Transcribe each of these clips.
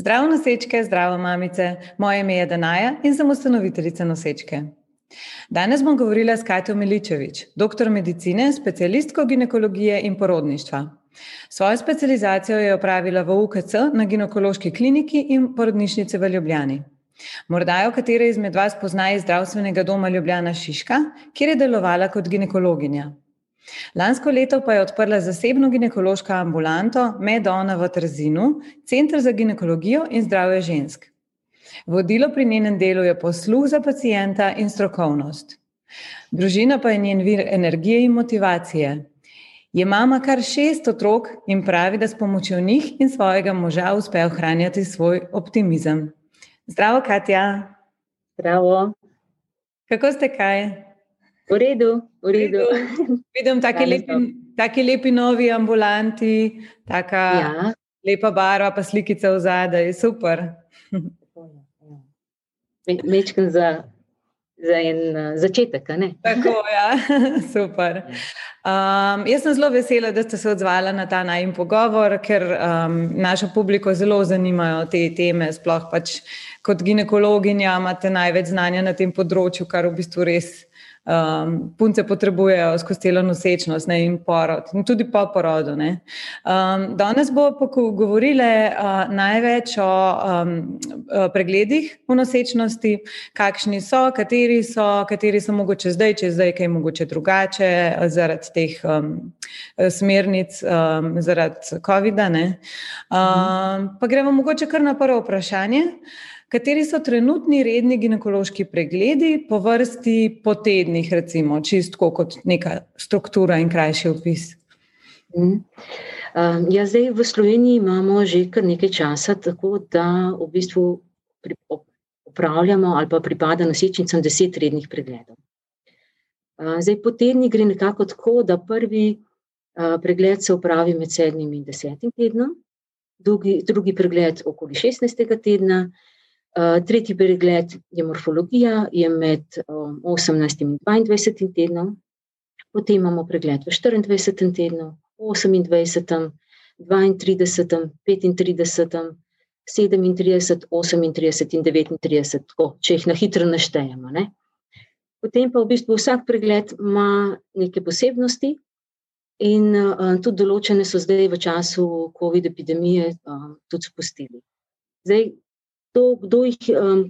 Zdravo nosečke, zdravo mamice, moje ime je Danaja in sem ustanoviteljica nosečke. Danes bom govorila s Kajto Miličevič, doktor medicine, specialistko ginekologije in porodništva. Svojo specializacijo je opravila v UKC na ginekološki kliniki in porodnišnici v Ljubljani. Morda jo katera izmed vas pozna iz zdravstvenega doma Ljubljana Šiška, kjer je delovala kot ginekologinja. Lansko leto pa je odprla zasebno ginekološko ambulanto Medona v Trzinu, center za ginekologijo in zdravje žensk. Vodilo pri njenem delu je posluh za pacijenta in strokovnost. Družina pa je njen vir energije in motivacije. Je mama kar šest otrok in pravi, da s pomočjo njih in svojega moža uspe ohranjati svoj optimizem. Zdravo, Katja. Zdravo. Kako ste kaj? V redu, v redu. Vidim taki lepi, taki lepi novi ambulanti, taka ja. lepa barva, pa slikice v zadaj, super. Mečkam za, za en začetek, ne? Tako, ja, super. Um, jaz sem zelo vesela, da ste se odzvali na ta najmen pogovor, ker um, našo publiko zelo zanimajo te teme. Sploh pač kot ginekologinja imate največ znanja na tem področju, kar v bistvu res um, punce potrebujejo skozi celo nosečnost ne, in porod, in tudi po porodu. Um, danes bo govorile uh, največ o um, pregledih v nosečnosti, kakšni so, kateri so, kateri so mogoče zdaj, če zdaj kaj mogoče drugače zaradi teh um, smernic, um, zaradi COVID-a. Um, pa gremo mogoče kar na prvo vprašanje. Kateri so trenutni redni ginekološki pregledi po vrsti po tednih, recimo, čistko kot neka struktura in krajši opis? Mm. Uh, ja, zdaj v Sloveniji imamo že kar nekaj časa, tako da v bistvu upravljamo ali pa pripada nosečnicam deset rednih pregledov. Uh, zdaj po tedni gre nekako tako, da prvi uh, pregled se upravi med sedmim in desetim tednom, drugi, drugi pregled okoli šestnestega tedna. Tretji pregled je morfologija, je med 18 in 22 tednom, potem imamo pregled v 24 tednu, 28, 32, 35, 37, 38 in 39, tako, če jih na hitro naštejemo. Ne? Potem pa v bistvu vsak pregled ima neke posebnosti, in uh, tudi določene so zdaj v času COVID-epidemije uh, tudi spustili. Zdaj, To, kdo, jih, um,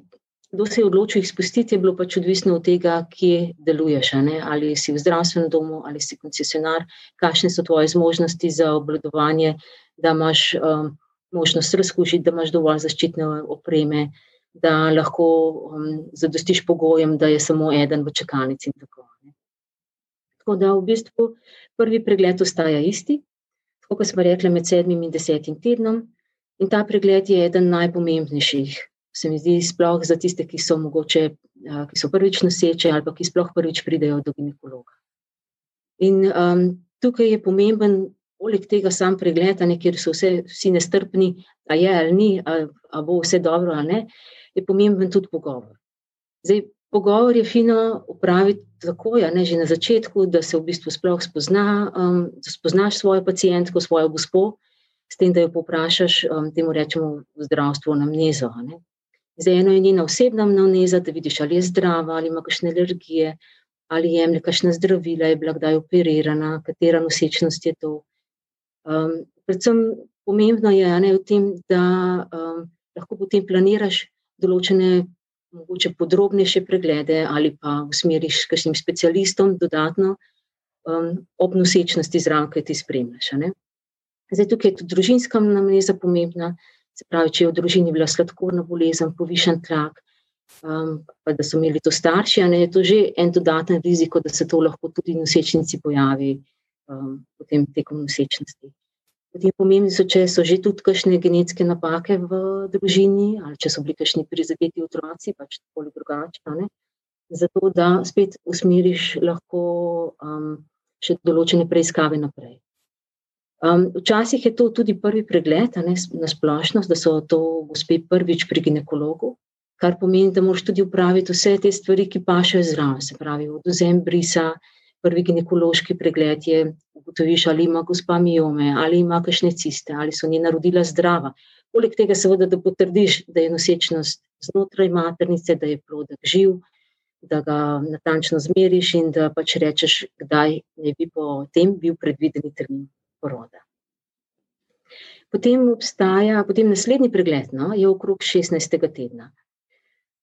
kdo se je odločil jih spustiti, je bilo pač odvisno od tega, kje deluješ. Ali si v zdravstvenem domu, ali si koncesionar, kakšne so tvoje zmožnosti za obvladovanje, da imaš um, možnost razkužiti, da imaš dovolj zaščitne opreme, da lahko um, zadostiš pogojem, da je samo eden v čakalnici. Tako, tako da v bistvu prvi pregled ostaja isti, kot smo rekli, med sedmim in desetim tednom. In ta pregled je eden najpomembnejših, se mi zdi, sploh za tiste, ki so mogoče, ki so prvič noseče ali pa ki sploh prvič pridejo do ginekologa. In um, tukaj je pomemben, poleg tega, sam pregled, ne, kjer so vse, vsi nestrpni, a je ali ni, ali bo vse dobro ali ne, je pomemben tudi pogovor. Zdaj, pogovor je fino upraviti tako, ja, ne, že na začetku, da se v bistvu sploh spozna, um, spoznaš svojo pacijentko, svojo gospod s tem, da jo poprašaš, um, temu rečemo v zdravstvu, namnezo. Zdaj, eno je njena osebna namneza, da vidiš, ali je zdrava, ali ima kakšne alergije, ali jemlje kakšna zdravila, je bila kdaj operirana, katera nosečnost je to. Um, predvsem pomembno je ne, tem, da um, lahko potem planiraš določene. Mogoče podrobnejše preglede, ali pa usmeriš kakšnim specialistom dodatno um, ob nosečnosti zraven, ki ti spremljaš. Zdaj, tukaj je tudi družinska namneza pomembna. Se pravi, če je v družini bila sladkorna bolezen, povišen tlak, um, pa da so imeli to starši, ne, je to že en dodaten riziko, da se to lahko tudi nosečnici pojavi um, potem tekom nosečnosti. Potem pomembni so, če so že tudi kakšne genetske napake v družini, ali če so bili kakšni prizadeti otroci, pač tako ali drugače. Zato, da spet usmeriš lahko um, še določene preiskave naprej. Um, včasih je to tudi prvi pregled ne, na splošno, da so to gospe prvič pri ginekologu, kar pomeni, da moraš tudi upraviti vse te stvari, ki pašajo zraven, se pravi, oduzem brisa, prvi ginekološki pregled je, ugotoviš, ali ima gospa miome, ali ima kakšne ciste, ali so njena rodila zdrava. Poleg tega, seveda, da potrdiš, da je nosečnost znotraj maternice, da je plodek živ, da ga natančno zmeriš in da pač rečeš, kdaj ne bi po tem bil predvideni termin poroda. Potem obstaja, potem naslednji pregled, no, je okrog 16. tedna.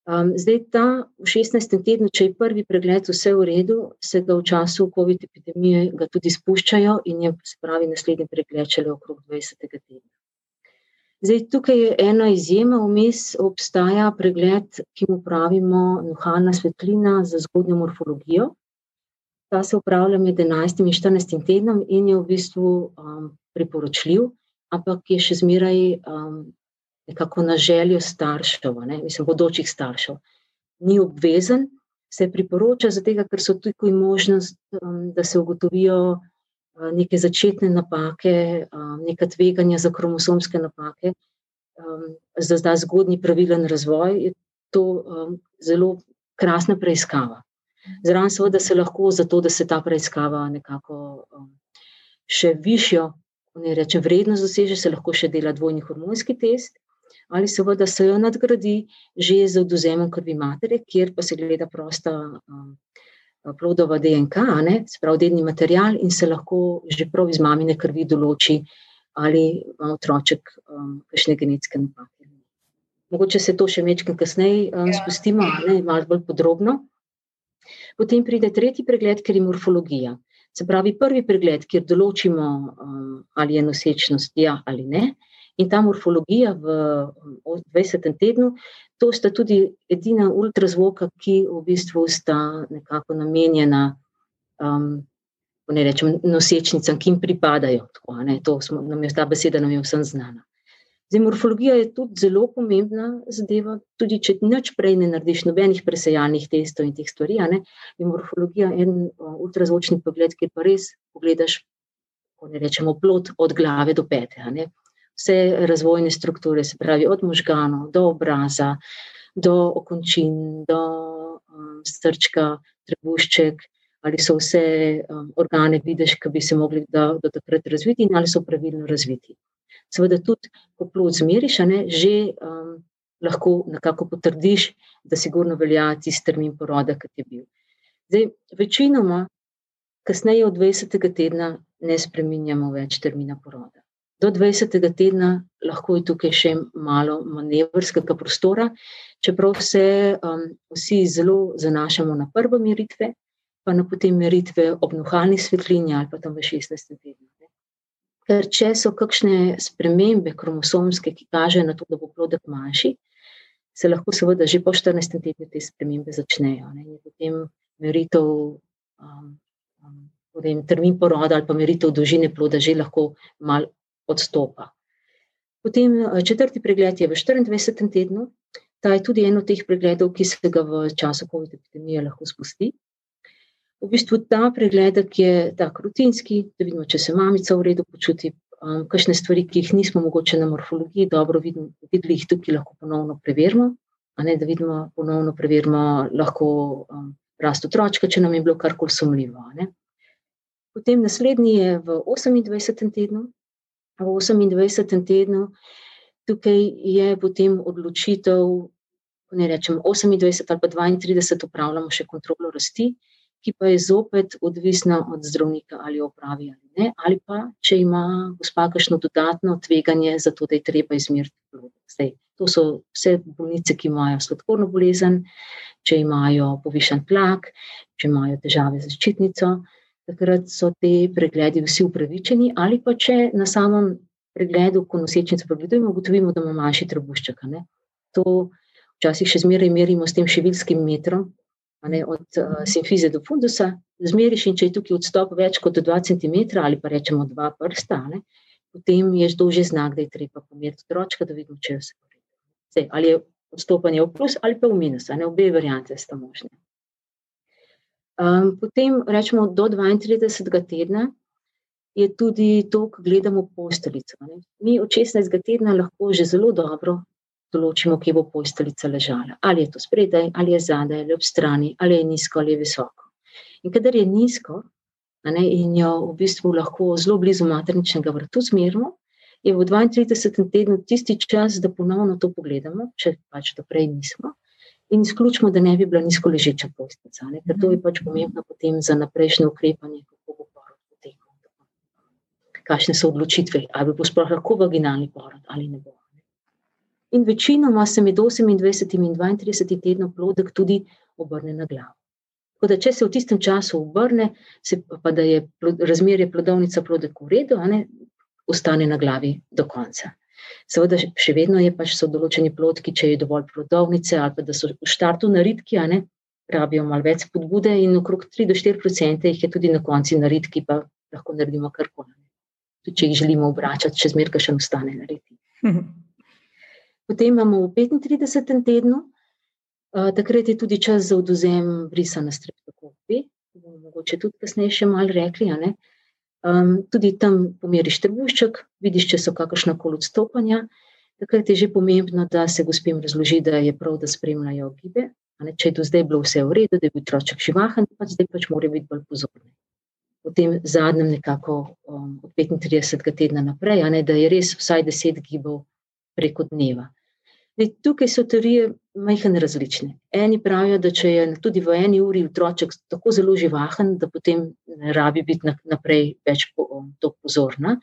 Um, zdaj, ta v 16. tednu, če je prvi pregled vse v redu, se ga v času COVID epidemije tudi spuščajo in je spravi naslednji pregled šele okrog 20. tedna. Zdaj, tukaj je ena izjema, vmes obstaja pregled, ki mu pravimo nuhalna svetlina za zgodnjo morfologijo. Ta se upravlja med 11 in 14 tednom in je v bistvu um, priporočljiv, ampak je še zmeraj um, nekako na željo staršev, ne, mislim, bodočih staršev. Ni obvezen, se priporoča, zato ker so tukaj možnost, um, da se ugotovijo neke začetne napake, neka tveganja za kromosomske napake, za zdaj zgodni pravilen razvoj, je to zelo krasna preiskava. Zraven seveda se lahko zato, da se ta preiskava nekako še višjo, ne rečem vrednost doseže, se lahko še dela dvojni hormonski test, ali seveda se jo nadgradi že z oduzemom krvi matere, kjer pa se gleda prosta plodova DNK, ne, sprav dedni material in se lahko že prav iz mamine krvi določi, ali ima otroček um, kakšne genetske napake. Mogoče se to še večkrat kasneje um, ja. spustimo, ne, malo bolj podrobno. Potem pride tretji pregled, ker je morfologija. Se pravi, prvi pregled, kjer določimo, um, ali je nosečnost ja ali ne, in ta morfologija v 20. tednu to sta tudi edina ultrazvoka, ki v bistvu sta nekako namenjena um, ne rečem, nosečnicam, ki jim pripadajo. Tako, to smo, nam je ta beseda nam je vsem znana. Zdaj, morfologija je tudi zelo pomembna zadeva, tudi če nič prej ne narediš nobenih presejalnih testov in teh stvari. Je morfologija en ultrazvočni pogled, ki pa res pogledaš, ko ne rečemo, plot od glave do pete vse razvojne strukture, se pravi od možganov do obraza, do okončin, do um, srčka, trebušček, ali so vse um, organe, vidiš, ki bi se mogli do, do takrat razviti, in ali so pravilno razviti. Seveda, tudi ko plod zmeriš, ne, že um, lahko nekako potrdiš, da sigurno velja tisti termin poroda, ki je bil. Zdaj, večinoma, kasneje od 20. tedna, ne spremenjamo več termina poroda do 20. tedna lahko je tukaj še malo manevrskega prostora, čeprav se um, vsi zelo zanašamo na prve meritve, pa na potem meritve ob nuhalni svetlini ali pa tam v 16. tednu. Ker če so kakšne spremembe kromosomske, ki kažejo na to, da bo plodek manjši, se lahko seveda že po 14. tednu te spremembe začnejo. Ne? In potem meritev, um, um, termin poroda ali pa meritev dolžine ploda že lahko malo odstopa. Potem eh, četrti pregled je v 24. tednu. Ta je tudi en od teh pregledov, ki se ga v času COVID-19 lahko spusti. V bistvu ta pregled je tako rutinski, da vidimo, če se mamica v redu počuti, um, kakšne stvari, ki jih nismo mogoče na morfologiji dobro videli, jih tukaj lahko ponovno preverimo. Ne, da vidimo, ponovno preverimo lahko um, rast otročka, če nam je bilo karkoli sumljivo. Potem naslednji je v 28. tednu, v 28. tednu, tukaj je potem odločitev, ne rečem 28 ali pa 32, upravljamo še kontrolo rasti, ki pa je zopet odvisna od zdravnika ali opravi ali ne, ali pa če ima gospa kakšno dodatno tveganje za to, da je treba izmeriti plod. Zdaj, to so vse bolnice, ki imajo sladkorno bolezen, če imajo povišen tlak, če imajo težave z ščitnico takrat so te pregledi vsi upravičeni, ali pa če na samem pregledu, ko nosečnico pregledujemo, ugotovimo, da ima manjši trebušček. To včasih še zmeraj merimo s tem šivilskim metrom, ne, od uh, simfize do fundusa, zmeriš in če je tukaj odstop več kot 2 cm ali pa rečemo 2 prsta, ne, potem je to že znak, da je treba pomeriti otročka, da vidimo, če je vse v redu. Ali je odstopanje v plus ali pa v minus, ne, obe variante sta možne. Um, potem, rečemo, do 32. tedna je tudi to, ko gledamo posteljico. Ne. Mi od 16. tedna lahko že zelo dobro določimo, kje bo posteljica ležala. Ali je to spredaj, ali je zadaj, ali ob strani, ali je nizko, ali je visoko. In kadar je nizko, ne, in jo v bistvu lahko zelo blizu materničnega vrtu zmerimo, je v 32. tednu tisti čas, da ponovno to pogledamo, če pač do prej nismo. In izključimo, da ne bi bila nizko ležeča posteljica, ker to je pač pomembno potem za naprej ukrepanje, kako bo porod potekal. Kakšne so odločitve, ali bo sploh lahko vaginalni porod ali ne bo. In večinoma se med 28 in 32 tednom plodek tudi obrne na glavo. Tako da, če se v tistem času obrne, se pa da je razmerje plodovnica plodek v redu, ne, ostane na glavi do konca. Seveda, še vedno je pač so določeni plodki, če je dovolj plodovnice, ali pa da so v štartu naritki, a ne rabijo malo več spodbude, in okrog 3 do 4 odstotka jih je tudi na koncu naritki, pa lahko naredimo karkoli. Če jih želimo obračati, če zmerka še ostane narediti. Potem imamo v 35. tednu, uh, takrat je tudi čas za oduzem brisa na streptokopi, bomo mogoče tudi kasneje še malo rekli, Um, tudi tam pomeriš trebušček, vidiš, če so kakršna koli odstopanja. Takrat je že pomembno, da se gospem razloži, da je prav, da spremljajo gibe. Ne, če je do zdaj bilo vse v redu, da je bil otroček živahen, pa zdaj pač mora biti bolj pozoren. V tem zadnjem, nekako um, od 35. tedna naprej, ne, da je res vsaj 10 gibov preko dneva. Tukaj so teorije majhne različne. Eni pravijo, da če je tudi v eni uri otroček tako zelo živahen, da potem ne rabi biti naprej več pozorna.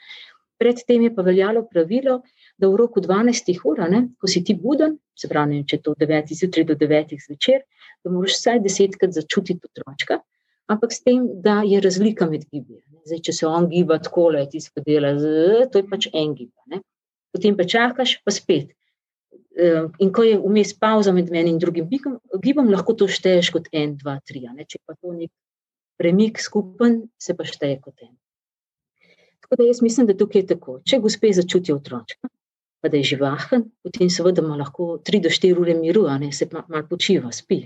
Predtem je pa veljalo pravilo, da v roku 12 ur, ne, ko si ti buden, se pravi, če je to 9 zjutraj do 9 zvečer, da moraš vsaj desetkrat začutiti otročka, ampak s tem, da je razlika med gibi. Zdaj, če se on giba tako, da ti spodela, to je pač en gib. Potem pa čakaš, pa spet. Ehm, in ko je vmes pauza med enim in drugim gibom, lahko to šteješ kot en, dva, tri. Če pa to nek premik skupen, se pa šteje kot en. Tako da jaz mislim, da tukaj je tako. Če gospe začutijo otročka, pa da je živahen, potem seveda ima lahko tri do štiri ure miru, ne se malo počiva, spi.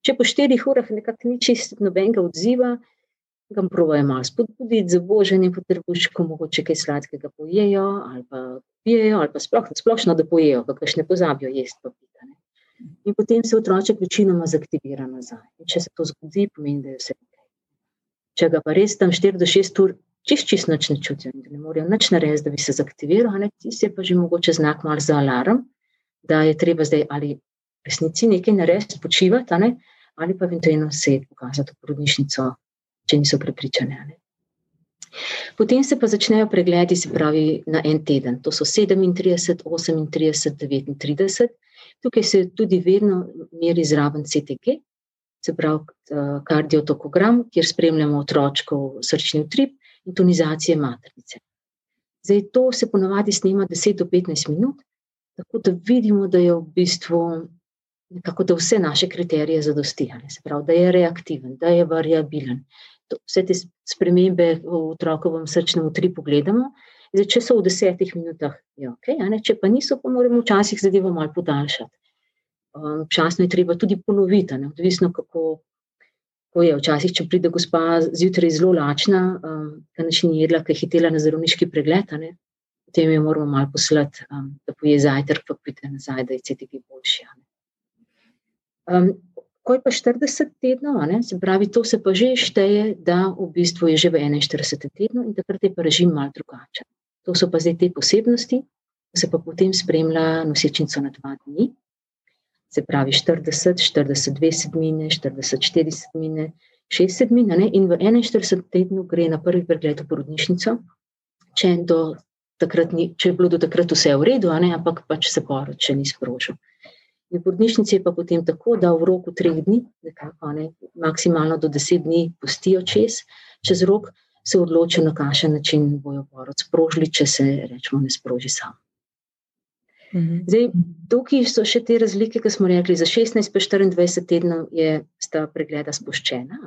Če po štirih urah nekako ni čist nobenega odziva, ga provajo malo spodbuditi za boženje po trebuščku, mogoče kaj sladkega pojejo ali pa pijejo, ali pa sploh, splošno, da pojejo, pa še ne pozabijo jesti pa pita. Ne. In potem se otroček večinoma zaktivira nazaj. In če se to zgodi, pomeni, da je vse ok. Če ga pa res tam 4 do 6 ur čist, čist noč ne čutijo, da ne morejo nič narediti, da bi se zaktiviral, ne, tisti je pa že mogoče znak mal za alarm, da je treba zdaj ali resnici nekaj narediti, počivati, ali pa eventualno se pokazati v porodnišnico če niso prepričane. Ne. Potem se pa začnejo pregledi, se pravi, na en teden. To so 37, 38, 39. Tukaj se tudi vedno meri zraven CTG, se pravi, eh, kardiotokogram, kjer spremljamo otroško srčni utrip in tonizacije maternice. Zdaj, to se ponavadi snema 10 do 15 minut, tako da vidimo, da je v bistvu nekako, da vse naše kriterije zadostijo. Se pravi, da je reaktiven, da je variabilen, vse te spremembe v otrokovem srčnem utripu gledamo. Zdaj, če so v desetih minutah, je ok, če pa niso, pa moramo včasih zadevo malo podaljšati. Um, včasih je treba tudi ponoviti, ne, odvisno kako, kako je. Včasih, če pride gospa zjutraj zelo lačna, um, da neč ni jedla, ker je hitela na zdravniški pregled, ne, potem jo moramo malo poslati, um, da poje zajtrk, pa pride nazaj, da je CTG boljši. Um, ko je pa 40 tednov, ne, se pravi, to se pa že šteje, da v bistvu je že v 41 tednu in takrat je pa režim mal drugačen. To so pa zdaj te posebnosti, se pa potem spremlja nosečnico na dva dni, se pravi 40, 42 sedmine, 44 sedmine, 6 sedmine ne, in v 41 tednu gre na prvi pregled v porodnišnico, če, do takrat ni, če je bilo do takrat vse v redu, ne, ampak pač se porod še ni sprožil. V porodnišnici je pa potem tako, da v roku treh dni, nekako, ne, maksimalno do deset dni, pustijo čez, čez rok, se odločijo, na kakšen način bojo porod sprožili, če se rečemo, ne sproži sam. Mhm. Zdaj, tukaj so še te razlike, ki smo rekli, za 16 pa 24 tednov je sta pregleda spuščena,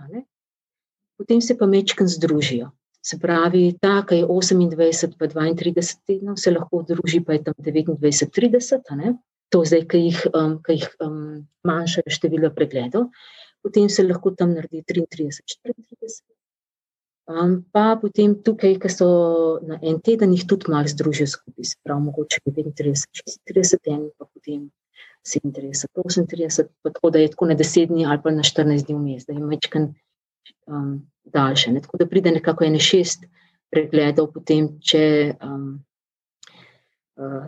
potem se pa mečken združijo. Se pravi, ta, ki je 28 pa 32 tednov, se lahko združi, pa je tam 29-30, to zdaj, ki jih, um, ki jih um, manjšajo število pregledov, potem se lahko tam naredi 33-34. Um, pa potem tukaj, ki so na en teden, jih tudi malo združijo skupaj, prav mogoče 35-36, pa potem 37-38, tako da je tako na 10 dni ali pa na 14 dni vmes, da je mečken um, daljše. Ne? Tako da pride nekako ene šest pregledov, potem, če, um,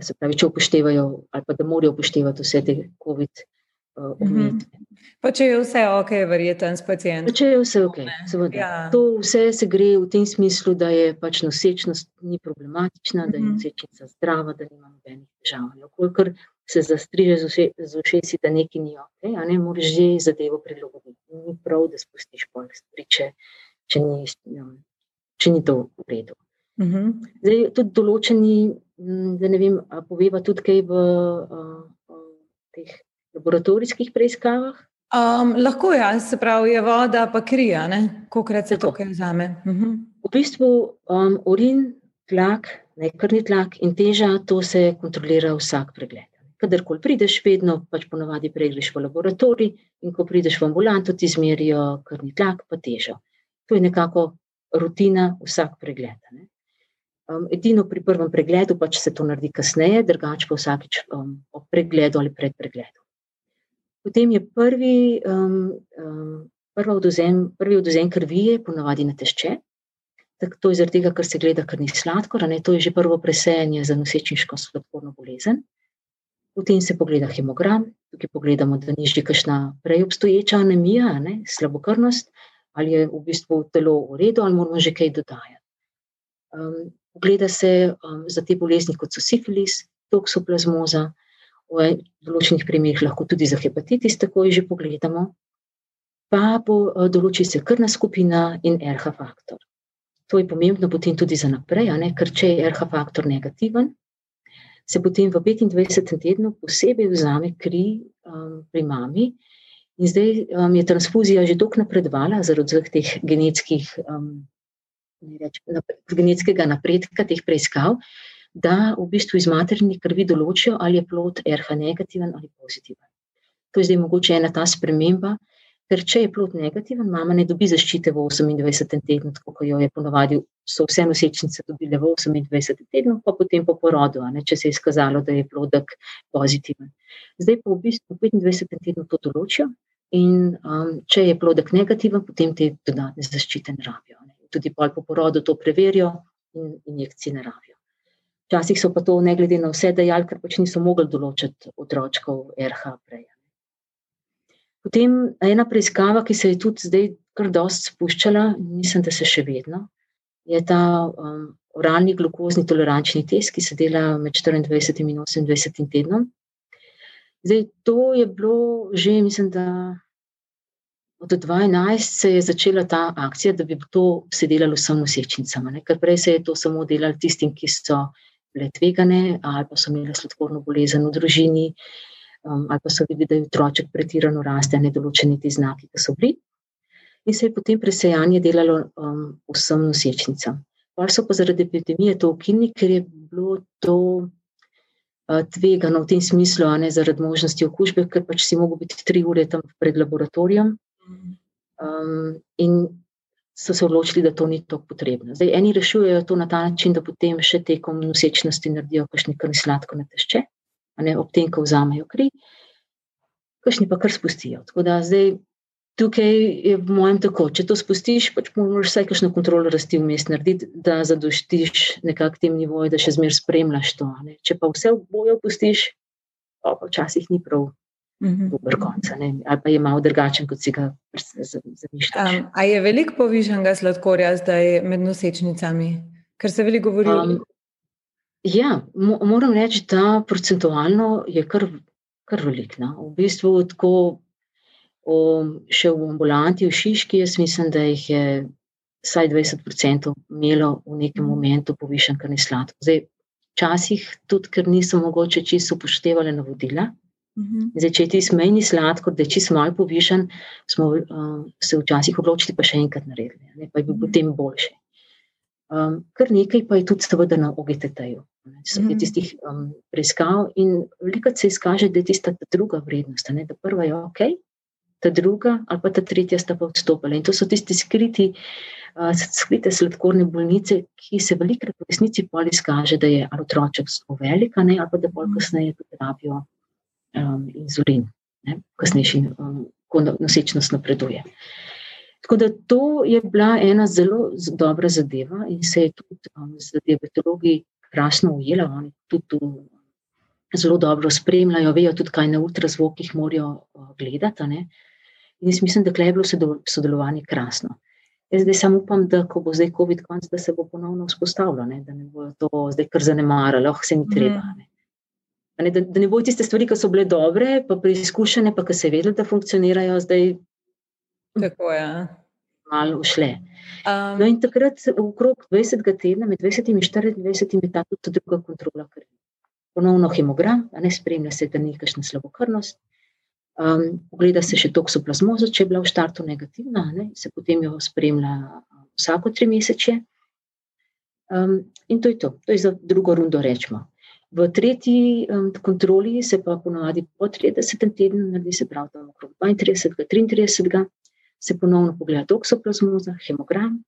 se pravi, če upoštevajo ali pa da morajo upoštevati vse te COVID-19 uh, omejitve. Pa če je vse ok, verjeten s pacijentom. Če je vse ok, seveda. Ja. To vse se gre v tem smislu, da je pač nosečnost ni problematična, da je mhm. nosečnica zdrava, da nima nobenih težav. Kolikor se zastriže z ušesi, da nekaj ni ok, a ne moreš že zadevo prilagoditi. Ni prav, da spustiš pol stvari, če, če, ni, če ni to v redu. Uh mhm. Zdaj, tudi določeni, da ne vem, poveva tudi kaj v uh, teh laboratorijskih preiskavah? Um, lahko je, ja, se pravi, je voda, pa krija, koliko se to kaj vzame. Uh mhm. -huh. V bistvu um, urin, tlak, ne krvni tlak in teža, to se kontrolira vsak pregled. Kadarkoli prideš, vedno pač ponovadi pregreš v laboratorij, in ko prideš v ambulanto, ti izmerijo krvni tlak, pa težo. To je nekako rutina vsak pregled. Ne? Um, edino pri prvem pregledu pač se to naredi kasneje, drugače pa vsakeč um, ob pregledu ali pred pregledom. Potem je prvi, um, um, odozem, prvi odozem krvi, ponavadi na tešče. Tak, to je zaradi tega, ker se gleda, ker ni sladkor, ne, to je že prvo presejanje za nosečniško sladkorno bolezen. Potem se pogleda hemogram, tukaj pogledamo, da ni že kakšna prej obstoječa anemija, ne, slabokrvnost, ali je v bistvu telo v redu, ali moramo že kaj dodajati. Um, pogleda se um, za te bolezni, kot so sifilis, toksoplazmoza, v določenih primerih lahko tudi za hepatitis, tako že pogledamo, pa bo eh, določi se krvna skupina in RH faktor. To je pomembno potem tudi za naprej, ne? ker če je RH faktor negativen, se potem v 25. tednu posebej vzame kri um, pri mami. In zdaj um, je transfuzija že dolgo napredovala zaradi vseh teh genetskih, um, reč, genetskega napredka, teh preiskav, da v bistvu iz maternih krvi določijo, ali je plod RH negativen ali pozitiven. To je zdaj mogoče ena ta sprememba, ker če je plod negativen, mama ne dobi zaščite v 28. tednu, tako kot jo je ponovadi, so vse nosečnice dobile v 28. tednu, pa potem po porodu, ne, če se je izkazalo, da je plodek pozitiven. Zdaj pa v bistvu v 25. tednu to določijo in um, če je plodek negativen, potem te dodatne zaščite ne rabijo. Ne. Tudi po porodu to preverijo in injekcije ne rabijo. Včasih so pa to, ne glede na vse dejali, ker pač niso mogli določiti otročkov RH prej. Potem ena preiskava, ki se je tudi zdaj kar dosti spuščala, mislim, da se še vedno, je ta um, oralni glukozni tolerančni test, ki se dela med 24 in 28 tednom. Zdaj, to je bilo že, mislim, da od 2011 se je začela ta akcija, da bi to se delalo vsem nosečnicam, ker prej se je to samo delalo tistim, ki so bile tvegane, ali pa so imele sladkorno bolezen v družini, um, ali pa so videli, da je otroček pretirano raste, ne določeni ti znaki, ki so bili. In se je potem presejanje delalo um, vsem nosečnicam. Pa so pa zaradi epidemije to ukinili, ker je bilo to uh, tvegano v tem smislu, a ne zaradi možnosti okužbe, ker pač si mogel biti tri ure tam pred laboratorijem. Um, in so se odločili, da to ni tako potrebno. Zdaj, eni rešujejo to na ta način, da potem še tekom nosečnosti naredijo kakšni krvni sladko na tešče, ne ob tem, ko vzamejo kri, kakšni pa kar spustijo. Tako da zdaj tukaj je v mojem tako, če to spustiš, pač moraš vsaj kakšno kontrolo rasti vmes narediti, da zadoštiš nekak tem nivoju, da še zmer spremljaš to. Če pa vse v boju pustiš, pa včasih ni prav Mhm. dober konc, ali pa je malo drugačen, kot si ga zamišljaš. Um, a je veliko povišenega sladkorja zdaj med nosečnicami, ker se veliko govori? Um, ja, mo moram reči, da procentualno je kar, kar velik. No? V bistvu, tako o, še v ambulanti, v Šiški, jaz mislim, da jih je vsaj 20% imelo v nekem mhm. momentu povišen krvni sladkor. Zdaj, včasih tudi, ker niso mogoče čisto upoštevali navodila. Mhm. Zdaj, če je ti smejni sladkor, da je čisto malo povišen, smo uh, se včasih odločili, pa še enkrat naredili, ne, pa je bil mhm. potem boljši. Um, kar nekaj pa je tudi, seveda, na OGTT-ju. So mm. tistih um, preiskav in veliko se izkaže, da je tista druga vrednost. Ne, da prva je ok, ta druga ali pa ta tretja sta pa odstopila. In to so tisti skriti, uh, skrite sladkorne bolnice, ki se velikrat v resnici pol izkaže, da je ali otroček zelo velika, ne, ali pa da bolj mhm. kasneje tudi rabijo um, inzulin, kasnejši, um, ko nosečnost napreduje. Tako da to je bila ena zelo dobra zadeva in se je tudi um, z diabetologi krasno ujela. Oni tudi to zelo dobro spremljajo, vejo tudi, kaj na ultrazvokih morajo uh, gledati. In jaz mislim, da je bilo sodelovanje krasno. Jaz zdaj samo upam, da ko bo zdaj COVID konc, da se bo ponovno vzpostavilo, ne? da ne bo to zdaj kar zanemarilo, oh, se ni treba. Mhm. Ne? Ne, da, da ne bo tiste stvari, ki so bile dobre, pa preizkušene, pa ki se vedeli, da funkcionirajo, zdaj. Tako je. Malo ušle. Um, no, in takrat, okrog 20. tedna, med 20 in 24, je ta tudi druga kontrola krvi. Ponovno hemogram, a ne spremlja se, da ni kakšna slabokrvnost. Um, pogleda se še toksoplazmoza, če je bila v startu negativna, ne, se potem jo spremlja vsako tri mesece. Um, in to je to, to je za drugo rundo rečemo. V tretji um, kontroli se pa ponovadi po 30. tednu, naredi se prav tam okrog 32. 33. se ponovno pogleda toksoplazmoza, hemogram.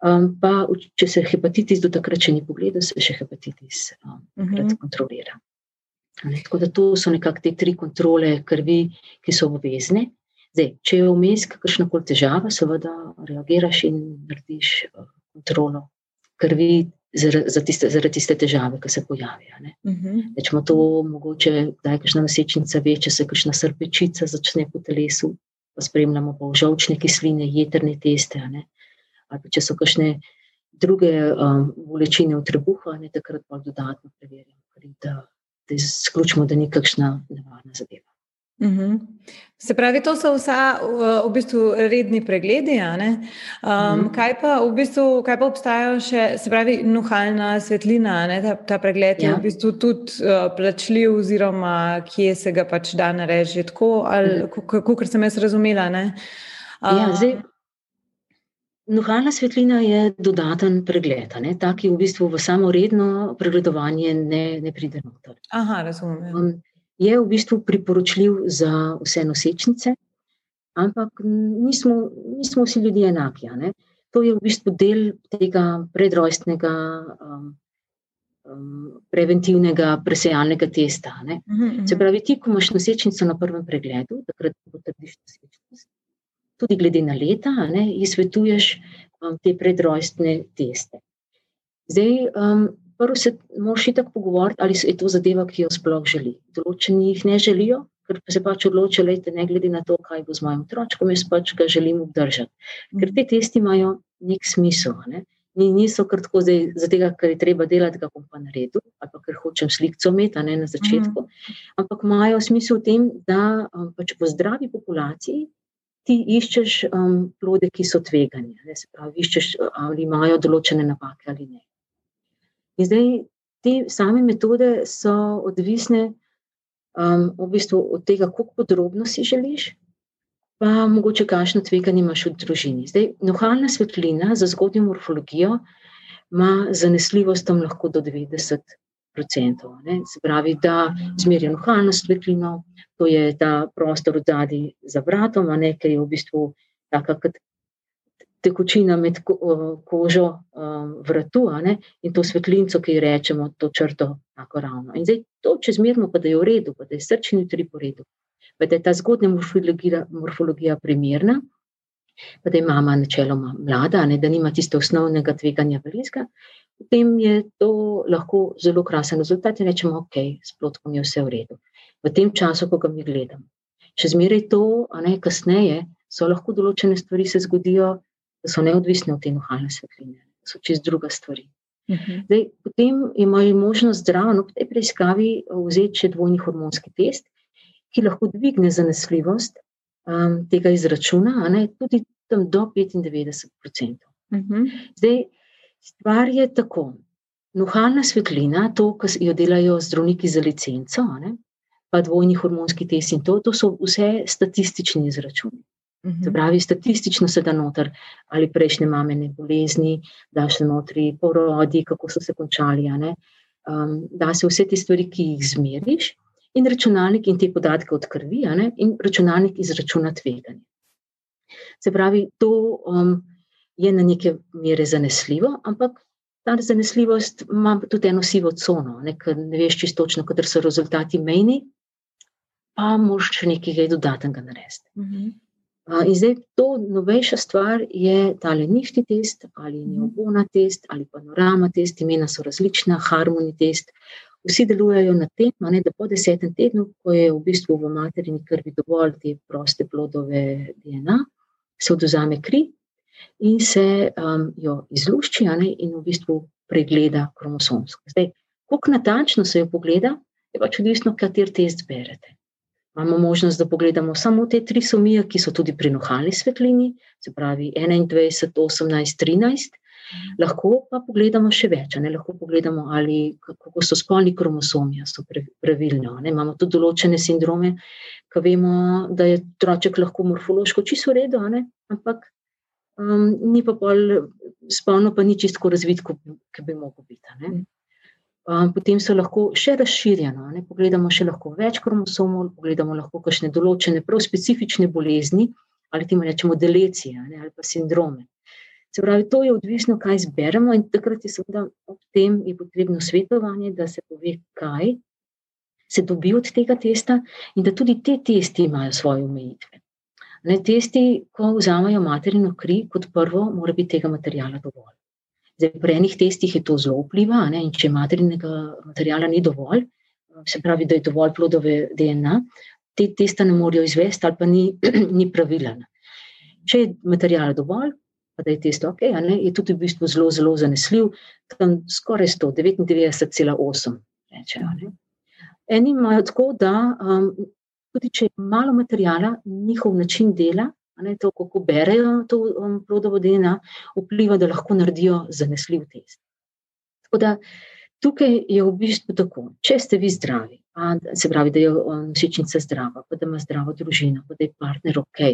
Um, pa če se hepatitis do takrat še ni pogledal, se še hepatitis um, uh. -huh. kontrolira. Ne, tako da to so nekako te tri kontrole krvi, ki so obvezne. Zdaj, če je vmes kakšna koli težava, seveda reagiraš in narediš uh, kontrolo krvi zaradi tiste, zaradi tiste težave, ki se pojavijo. Uh -huh. Rečemo to, mogoče, da je kakšna nosečnica večja, se kakšna srpečica začne po telesu, pa spremljamo pa žolčne kisline, jedrne teste. Ali če so kakšne druge um, bolečine v trebuhu, takrat pa dodatno preverjamo da izključimo, da ni kakšna nevarna zadeva. Uh mhm. -huh. Se pravi, to so vsa v bistvu redni pregledi. Um, uh -huh. kaj, pa v bistvu, kaj pa obstajajo še, se pravi, nuhalna svetlina, ta, ta pregled ja. je v bistvu tudi uh, plačljiv, oziroma kje se ga pač da narediti, tako ali kako, kar sem jaz razumela. Uh, ja, zdaj, Nuhalna svetlina je dodaten pregled, ne? taki v bistvu v samo redno pregledovanje ne, ne pride noter. Aha, razumem. Um, je v bistvu priporočljiv za vse nosečnice, ampak nismo, nismo vsi ljudje enaki. Ne? To je v bistvu del tega predrojstnega, um, um, preventivnega presejalnega testa. -huh, uh -huh. Se pravi, ti, ko imaš nosečnico na prvem pregledu, takrat potrdiš nosečnico tudi glede na leta, ne, svetuješ um, te predrojstne teste. Zdaj, um, prvo se moraš tako pogovoriti, ali je to zadeva, ki jo sploh želi. Določeni jih ne želijo, ker se pač odločijo, da ne glede na to, kaj bo z mojim otrokom, jaz pač ga želim obdržati. Ker te testi imajo nek smisel. Ne. Niso kar tako zdaj, zato, ker je treba delati, ga bom pa naredil, ali pa ker hočem sliko imeti ne, na začetku. Mm. Ampak imajo smisel v tem, da um, pač po zdravi populaciji ti iščeš um, plode, ki so tvegani, ne, se pravi, iščeš, ali imajo določene napake ali ne. In zdaj te same metode so odvisne um, v bistvu od tega, koliko podrobno si želiš, pa mogoče kakšno tveganje imaš v družini. Zdaj, nohalna svetlina za zgodnjo morfologijo ima zanesljivost tam lahko do 90 procentov. Se pravi, da zmerijo nohalno svetlino, to je ta prostor zadaj za vratom, ne, ker je v bistvu taka kot tekočina med kožo vratu ne, in to svetlinco, ki jo rečemo, to črto tako ravno. In zdaj to, če zmerimo, pa da je v redu, pa da je srčni tri po redu, pa da je ta zgodnja morfologija, morfologija primerna, pa da je mama načeloma mlada, ne, da nima tiste osnovnega tveganja verizga, potem je to lahko zelo krasen rezultat in rečemo, ok, s plotkom je vse v redu. V tem času, ko ga mi gledamo. Še zmeraj to, a ne kasneje, so lahko določene stvari se zgodijo, so neodvisne od te nohalne svetline, so čez druga stvari. Uh mhm. -huh. Zdaj, potem imajo možnost zdravo no, tej preiskavi vzeti še dvojni hormonski test, ki lahko dvigne zanesljivost um, tega izračuna, ne, tudi tam do 95%. Uh -huh. Zdaj, Stvar je tako. Nuhalna svetlina, to, kar jo delajo zdravniki za licenco, ne, pa dvojni hormonski test in to, to so vse statistični izračuni. Uh -huh. Pravi, statistično se da noter ali prejšnje mamene bolezni, da se notri porodi, kako so se končali. Um, da se vse te stvari, ki jih zmeriš, in računalnik in te podatke od krvi, in računalnik izračuna tveganje. Se pravi, to. Um, je na neke mere zanesljivo, ampak ta zanesljivost ima tudi eno sivo cono, ne, ne veš čisto točno, kateri so rezultati mejni, pa moš še nekaj dodatnega narediti. -huh. In zdaj to novejša stvar je tale nifti test ali mhm. neobona test ali panorama test, imena so različna, harmoni test. Vsi delujejo na tem, ne, da po desetem tednu, ko je v bistvu v materini krvi dovolj te proste plodove DNA, se oduzame kri in se um, jo izlušči ne, in v bistvu pregleda kromosomsko. Zdaj, koliko natančno se jo pogleda, je pač odvisno, kater test berete. Imamo možnost, da pogledamo samo te tri somije, ki so tudi pri nohalni svetlini, se pravi 21, 18, 13. Lahko pa pogledamo še več. Ne? Lahko pogledamo, ali, kako so spolni kromosomi, so pravilno. Ne? Imamo tudi določene sindrome, ki vemo, da je otroček lahko morfološko čisto v redu, ampak um, ni pa pol spolno, pa ni čisto razvit, kot bi lahko biti. Potem so lahko še razširjeno, ne? pogledamo še lahko več kromosomov, pogledamo lahko kakšne določene prav specifične bolezni ali temu rečemo delecije ne? ali pa sindrome. Se pravi, to je odvisno, kaj zberemo in takrat je seveda ob tem potrebno svetovanje, da se pove, kaj se dobi od tega testa in da tudi te testi imajo svoje omejitve. Ne, testi, ko vzamajo materino kri, kot prvo, mora biti tega materijala dovolj. Zdaj, pri enih testih je to zelo vpliva, ne? in če materinega materijala ni dovolj, se pravi, da je dovolj plodove DNA, te testa ne morejo izvesti ali pa ni, ni pravilen. Če je materijala dovolj, pa da je test ok, ne? je tudi v bistvu zelo, zelo zanesljiv, tam skoraj 100, 99,8 rečejo. Ne? Eni imajo tako, da um, tudi če je malo materijala, njihov način dela ne, to, kako berejo to um, plodovo DNA, vpliva, da lahko naredijo zanesljiv test. Tako da tukaj je v bistvu tako, če ste vi zdravi, a, se pravi, da je um, nosečnica zdrava, pa da ima zdravo družino, pa da je partner ok,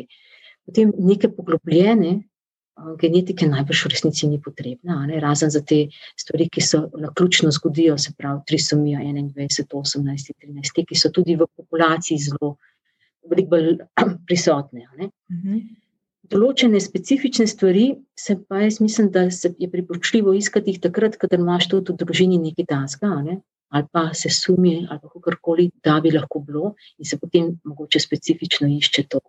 potem neke poglobljene um, genetike najbrž v resnici ni potrebna, ne, razen za te stvari, ki se naključno zgodijo, se pravi, trisomija 21, 18, 13, te, ki so tudi v populaciji zelo veliko bolj prisotne. Mhm. Določene specifične stvari, se pa jaz mislim, da se je priporočljivo iskati jih takrat, kadar imaš tudi v družini nekaj taska, ne? ali pa se sumi, ali pa kakorkoli, da bi lahko bilo, in se potem mogoče specifično išče to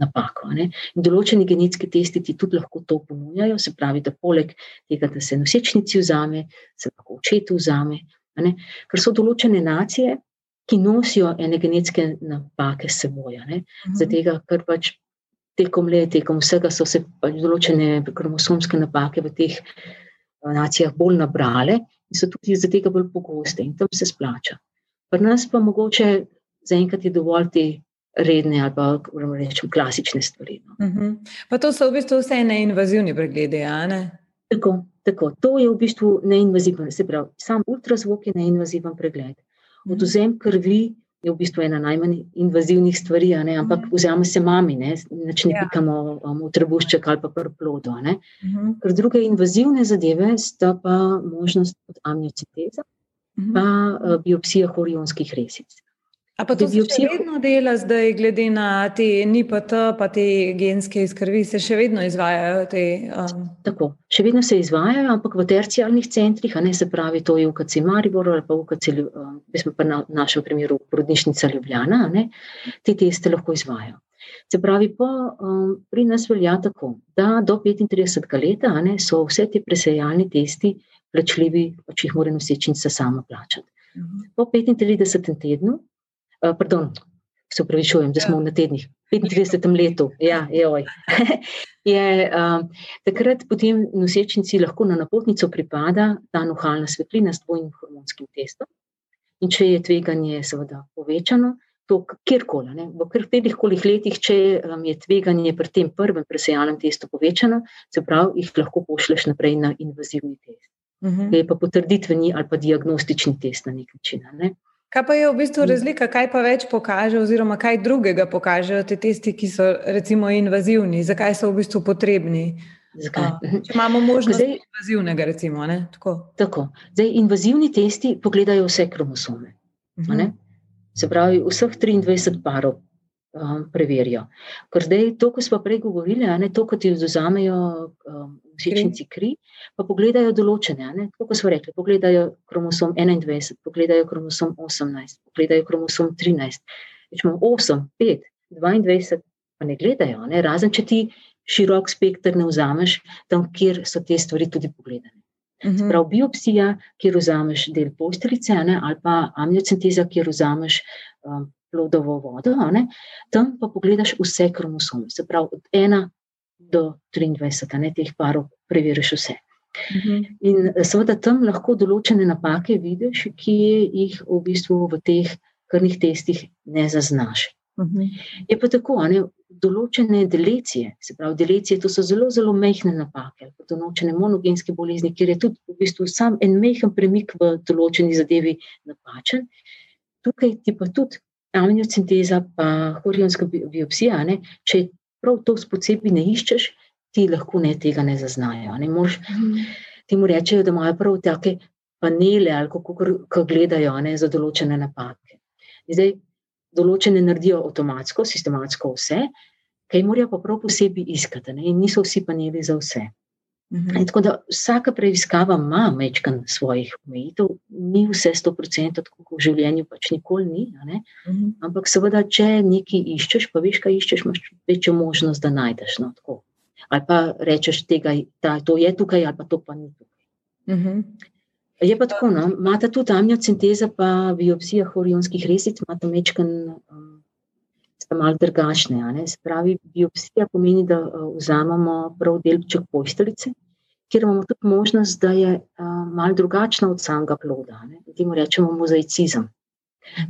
napako. Določeni genetski testi ti tudi lahko to ponujajo, se pravi, da poleg tega, da se nosečnici vzame, se lahko očetu vzame. Ker so določene nacije, ki nosijo ene genetske napake s seboj. Mhm. Zato, ker pač tekom let, tekom vsega so se pač določene kromosomske napake v teh eh, nacijah bolj nabrale in so tudi zaradi tega bolj pogoste in tam se splača. Pri nas pa mogoče zaenkrat je dovolj te redne ali pa rečem, klasične stvari. No. Uh mhm. -huh. Pa to so v bistvu vse neinvazivni pregledi, ja? Ne? Tako, tako, to je v bistvu neinvaziven, se pravi, sam ultrazvok je neinvaziven pregled. Odvzem krvi je v bistvu ena najmanj invazivnih stvari, ne? ampak mhm. vzamemo se mami, ne, ne ja. pikamo um, v trebušček ali pa prplodo. Uh mhm. -huh. Ker druge invazivne zadeve sta pa možnost amniociteza, uh -huh. pa uh, biopsija horionskih resic. A pa to se še vedno dela zdaj, glede na te NIPT, pa te genske izkrvi, se še vedno izvajajo te? Um... Tako, še vedno se izvajajo, ampak v tercijalnih centrih, a ne se pravi, to je UKC Maribor ali pa UKC, um, smo pa na našem primeru porodnišnica Ljubljana, ne, te teste lahko izvajajo. Se pravi, po, um, pri nas velja tako, da do 35 let ne, so vse te presejalni testi plačljivi, pa če jih mora nosečnica sama plačati. Mhm. Po 35. tednu Eh, pardon, se upravičujem, da smo ja. na tednih, 35 letu, ja, joj. je um, takrat potem nosečnici lahko na napotnico pripada ta nuhalna svetlina s dvojnim hormonskim testom. In če je tveganje seveda povečano, to kjerkoli, ne, v katerih kolih letih, če um, je tveganje pri tem prvem presejalnem testu povečano, se pravi, jih lahko pošleš naprej na invazivni test. Uh mhm. -huh. Je pa potrditveni ali pa diagnostični test na nek način. Ne. Kaj pa je v bistvu razlika, kaj pa več pokaže, oziroma kaj drugega pokažejo te testi, ki so recimo invazivni, zakaj so v bistvu potrebni? Zakaj? Če imamo možnost Zdaj, invazivnega, recimo. Tako. Tako. Zdaj, invazivni testi pogledajo vse kromosome. Uh -huh. Se pravi, vseh 23 parov um, preverijo. Ker zdaj to, ko smo prej govorili, ne, to, ko ti vzamejo um, sečnici kri, pa pogledajo določene. Ne, to, ko smo rekli, pogledajo kromosom 21, pogledajo kromosom 18, pogledajo kromosom 13. Rečemo 8, 5, 22, pa ne gledajo, ne? razen če ti širok spektr ne vzameš tam, kjer so te stvari tudi pogledane. Mhm. Prav biopsija, kjer vzameš del posteljice, ne, ali pa amniocenteza, kjer vzameš um, plodovo vodo, ne, tam pa pogledaš vse kromosome. Se pravi, od 1 do 23, ne, teh parov preveriš vse. Mhm. In seveda tam lahko določene napake vidiš, ki jih v bistvu v teh krvnih testih ne zaznaš. Mhm. Je pa tako, ne, določene delecije, se pravi, delecije, to so zelo, zelo mehke napake, ali določene monogenske bolezni, kjer je tudi v bistvu sam en mehen premik v določeni zadevi napačen. Tukaj ti pa tudi amniocenteza, pa horionska biopsija, ne, če prav to posebej ne iščeš, ti lahko ne tega ne zaznajo. Ne, mož, mhm. ti mu rečejo, da imajo prav take panele, ali kako gledajo ne, za določene napake. Zdaj, določene naredijo avtomatsko, sistematsko vse, kaj morajo pa prav posebej iskati, ne? in niso vsi paneli za vse. Mhm. Tako da vsaka preiskava ima mečkan svojih omejitev, ni vse sto procentov, tako kot v življenju pač nikoli ni. Mhm. Ampak seveda, če nekaj iščeš, pa veš, kaj iščeš, imaš večjo možnost, da najdeš. No, ali pa rečeš, da to je tukaj, ali pa to pa ni tukaj. Mhm. Je pa tako, no? imate tudi amniocenteza, pa biopsija horionskih resic, imate mečken, um, sta malo drugačne. Se pravi, biopsija pomeni, da uh, vzamemo prav delček posteljice, kjer imamo tudi možnost, da je uh, malo drugačna od samega ploda. Temu rečemo mozaicizem.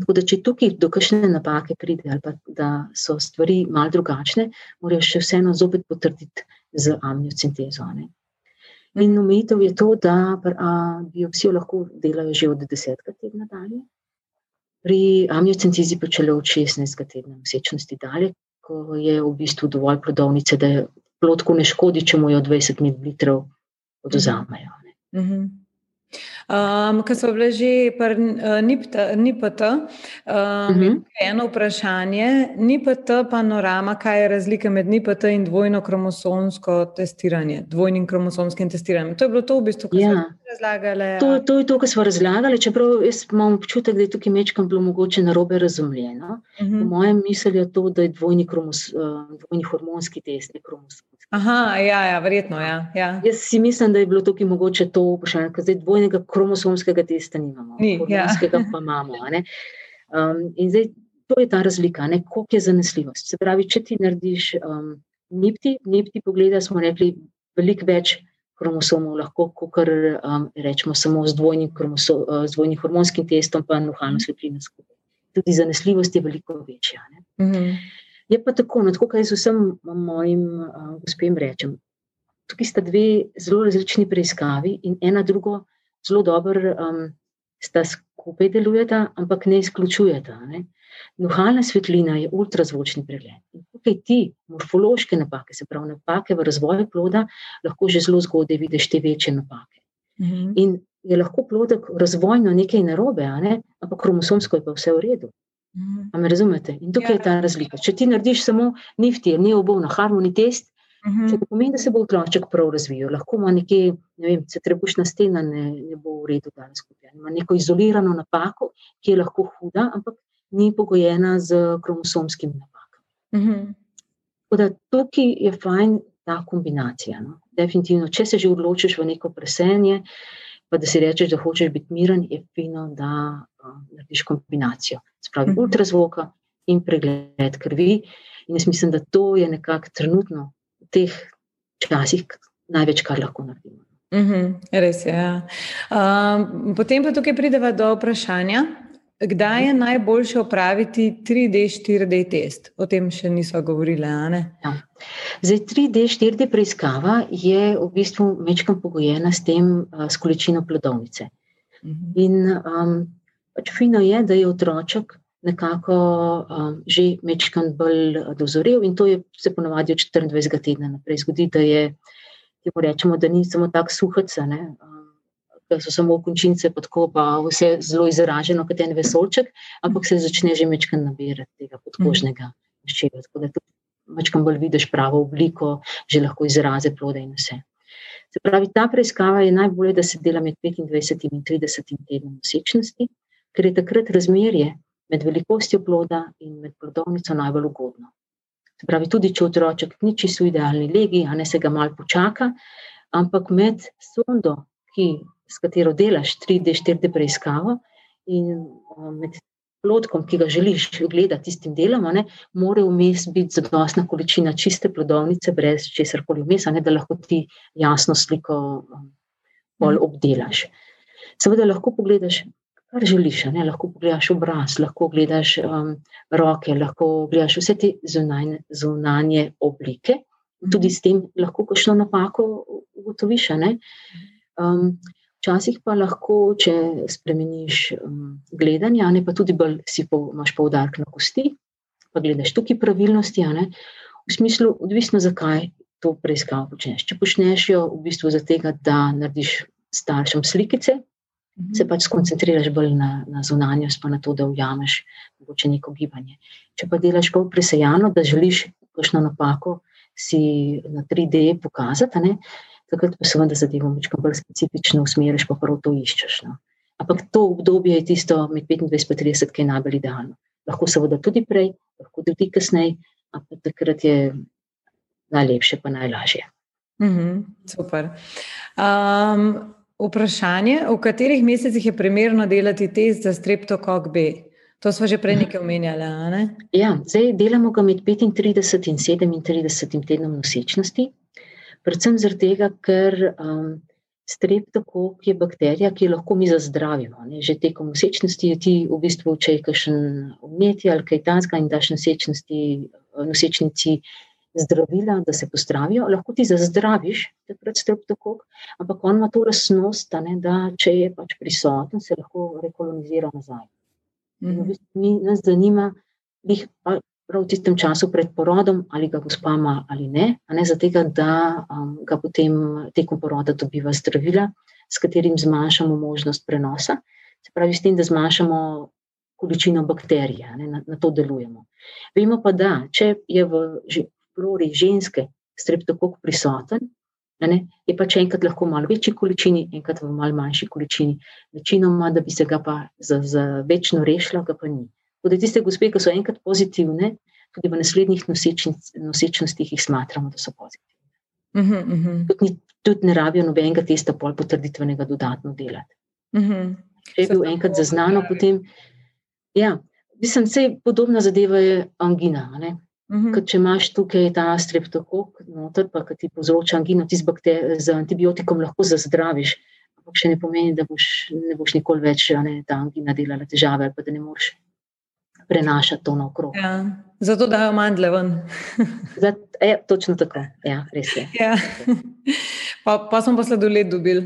Tako da, če tukaj do kakšne napake pride, ali pa da so stvari malo drugačne, morajo še vseeno zopet potrditi z amniocentezo. In omejitev je to, da biopsijo lahko delajo že od 10. tedna dalje, pri amniocentezi pa čele od 16. tedna nosečnosti dalje, ko je v bistvu dovolj plodovnice, da plodku ne škodi, če mu jo 20 ml oduzamejo. Mm -hmm. Um, Ker so bile že NIPT, NIPT um, uh -huh. eno vprašanje, NIPT panorama, kaj je razlika med NIPT in dvojno kromosomsko testiranje, dvojnim kromosomskim testiranjem. To je bilo to v bistvu, kar ja. smo razlagali. To, to je to, kar smo razlagali, čeprav imam občutek, da je tukaj mečkam bilo mogoče narobe razumljeno. Uh -huh. Po mojem misli je to, da je dvojni, kromos, uh, dvojni hormonski test, ne kromosomski. Aha, ja, ja verjetno. Ja, ja. Jaz si mislim, da je bilo tukaj mogoče to vprašanje, ker zdaj dvojnega kromosomskega testa nimamo, Ni, ja. pa imamo. Um, in zdaj to je ta razlika, koliko je zanesljivost. Se pravi, če ti narediš um, nipti, nipti pogleda, smo rekli, veliko več kromosomov lahko, kot um, rečemo samo z dvojnim, uh, z dvojnim hormonskim testom, pa nuhalno svetlino skupaj. Tudi zanesljivost je veliko večja. Mm -hmm. Je pa tako, no, tako kaj z vsem mojim uh, gospem rečem. Tukaj sta dve zelo različni preiskavi in ena drugo zelo dobro um, sta skupaj delujeta, ampak ne izključujeta. Ne. Nuhalna svetlina je ultrazvočni pregled. In tukaj ti morfološke napake, se pravi napake v razvoju ploda, lahko že zelo zgodaj vidiš te večje napake. Mm -hmm. In je lahko plodek razvojno nekaj narobe, ne? ampak kromosomsko je pa vse v redu. A me razumete? In tukaj ja. je ta razlika. Če ti narediš samo nifti, ni obov na harmoni test, uh. -huh. če to pomeni, da se bo otroček prav razvijal, lahko ima nekje, ne vem, se trebušna stena ne, ne bo v redu danes skupaj. Ima neko izolirano napako, ki je lahko huda, ampak ni pogojena z kromosomskimi napakami. Uh mhm. -huh. Tako da tukaj je fajn ta kombinacija. No? Definitivno, če se že odločiš v neko presenje, pa da si rečeš, da hočeš biti miren, je fino, da narediš kombinacijo, spravi uh mhm. -huh. ultrazvoka in pregled krvi. In jaz mislim, da to je nekako trenutno v teh časih največ, kar lahko naredimo. Uh mhm, -huh, res je. Ja. Um, potem pa tukaj prideva do vprašanja, kdaj je najboljše opraviti 3D, 4D test. O tem še nismo govorili. Ja. Zdaj, 3D, 4D preiskava je v bistvu večkrat pogojena s tem, s količino plodovnice. Uh mhm. -huh. In um, Pač fino je, da je otroček nekako um, že mečkan bolj dozorel in to je se ponovadi od 24. tedna naprej. Zgodi, da je, temu rečemo, da ni samo tak suhec, ne, um, da so samo končince podko, pa vse zelo izraženo kot en vesolček, ampak se začne že mečkan nabirati tega podkožnega ščeva. Tako da tudi mečkan bolj vidiš pravo obliko, že lahko izraze plode in vse. Se pravi, ta preiskava je najbolje, da se dela med 25 in 30 tednom nosečnosti ker je takrat razmerje med velikostjo ploda in med plodovnico najbolj ugodno. Se pravi, tudi če otroček ni čisto v idealni legi, a ne se ga malo počaka, ampak med sondo, ki, s katero delaš 3D, 4D preiskavo in med plodkom, ki ga želiš gledati tistim delom, ne, mora vmes biti zadostna količina čiste plodovnice, brez česar koli vmes, ne, da lahko ti jasno sliko bolj obdelaš. Seveda lahko pogledaš kar želiš. Ne? Lahko pogledaš obraz, lahko gledaš um, roke, lahko gledaš vse te zunanje, zunanje oblike. Tudi s tem lahko kakšno napako ugotoviš. Um, včasih pa lahko, če spremeniš um, gledanje, ne pa tudi bolj si po, imaš poudarek na kosti, pa gledaš tukaj pravilnosti. V smislu, odvisno zakaj to preiskavo počneš. Če počneš jo v bistvu zato, da narediš staršem slikice, -hmm. se pač skoncentriraš bolj na, na zunanjost, pa na to, da ujameš mogoče neko gibanje. Če pa delaš bolj presejano, da želiš kakšno napako si na 3D pokazati, ne, takrat pa seveda zadevo večkrat bolj specifično usmeriš, pa prav to iščeš. No. Ampak to obdobje je tisto med 25 in 30, ki je najbolj idealno. Lahko seveda tudi prej, lahko tudi kasneje, ampak takrat je najlepše, pa najlažje. Mm -hmm, super. Um, Vprašanje, v katerih mesecih je primerno delati test za streptokok B? To smo že prej nekaj omenjali. Ne? Ja, zdaj delamo ga med 35 in 37 tednom nosečnosti. Predvsem zato, ker um, streptokok je bakterija, ki jo lahko mi zazdravimo. Ne? Že tekom nosečnosti je ti v bistvu, če je kakšen umeti ali kaj tanska in daš nosečnici zdravila, da se postravijo, lahko ti zazdraviš, takrat streptokok, ampak on ima to lasnost, ne, da če je pač prisoten, se lahko rekolonizira nazaj. Mm -hmm. v bistvu mi nas zanima, jih prav v tistem času pred porodom, ali ga gospa ima ali ne, a ne zato, da um, ga potem tekom poroda dobiva zdravila, s katerim zmanjšamo možnost prenosa. Se pravi, s tem, da zmanjšamo količino bakterij, na, na to delujemo. Vemo pa, da če je v flori ženske streptokok prisoten, ne, je pač enkrat lahko v malo večji količini, enkrat v malo manjši količini. Večinoma, da bi se ga pa za, za večno rešila, ga pa ni. Tudi tiste gospe, ki so enkrat pozitivne, tudi v naslednjih nosečnostih jih smatramo, da so pozitivne. Uh -huh, uh -huh. Tudi, tudi ne rabijo nobenega testa pol potrditvenega dodatno delati. Uh -huh. Če je bil enkrat zaznano, potem, ja, mislim, vse podobna zadeva je angina. Ne? -hmm. Ker če imaš tukaj ta streptokok, noter, pa ki ti povzroča angino, ti z antibiotikom lahko zazdraviš, ampak še ne pomeni, da boš, ne boš nikoli več ne, ta angina delala težave ali pa da ne moreš prenašati to naokrog. Ja, zato dajo mandle ven. Zat, je, točno tako, ja, res je. Ja. Pa, pa smo pa sladoled dobili.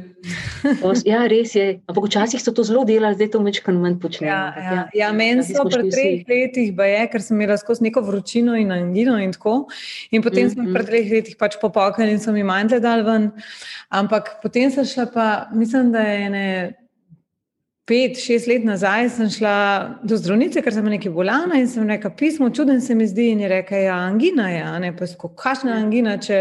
ja, res je. Ampak včasih so to zelo delali, zdaj to večkrat manj počnejo. Ja, ja. ja, ja meni so pred treh letih, je, ker sem imela skozi neko vročino in angino in tako. In potem mm sem pred treh letih pač popokala in so mi mandle dal ven. Ampak potem sem šla pa, mislim, da je ne pet, šest let nazaj sem šla do zdravnice, ker sem nekaj bolana in sem rekla, pismo, čuden se mi zdi. In je rekla, ja, angina je, ne pa sko, kakšna angina, če,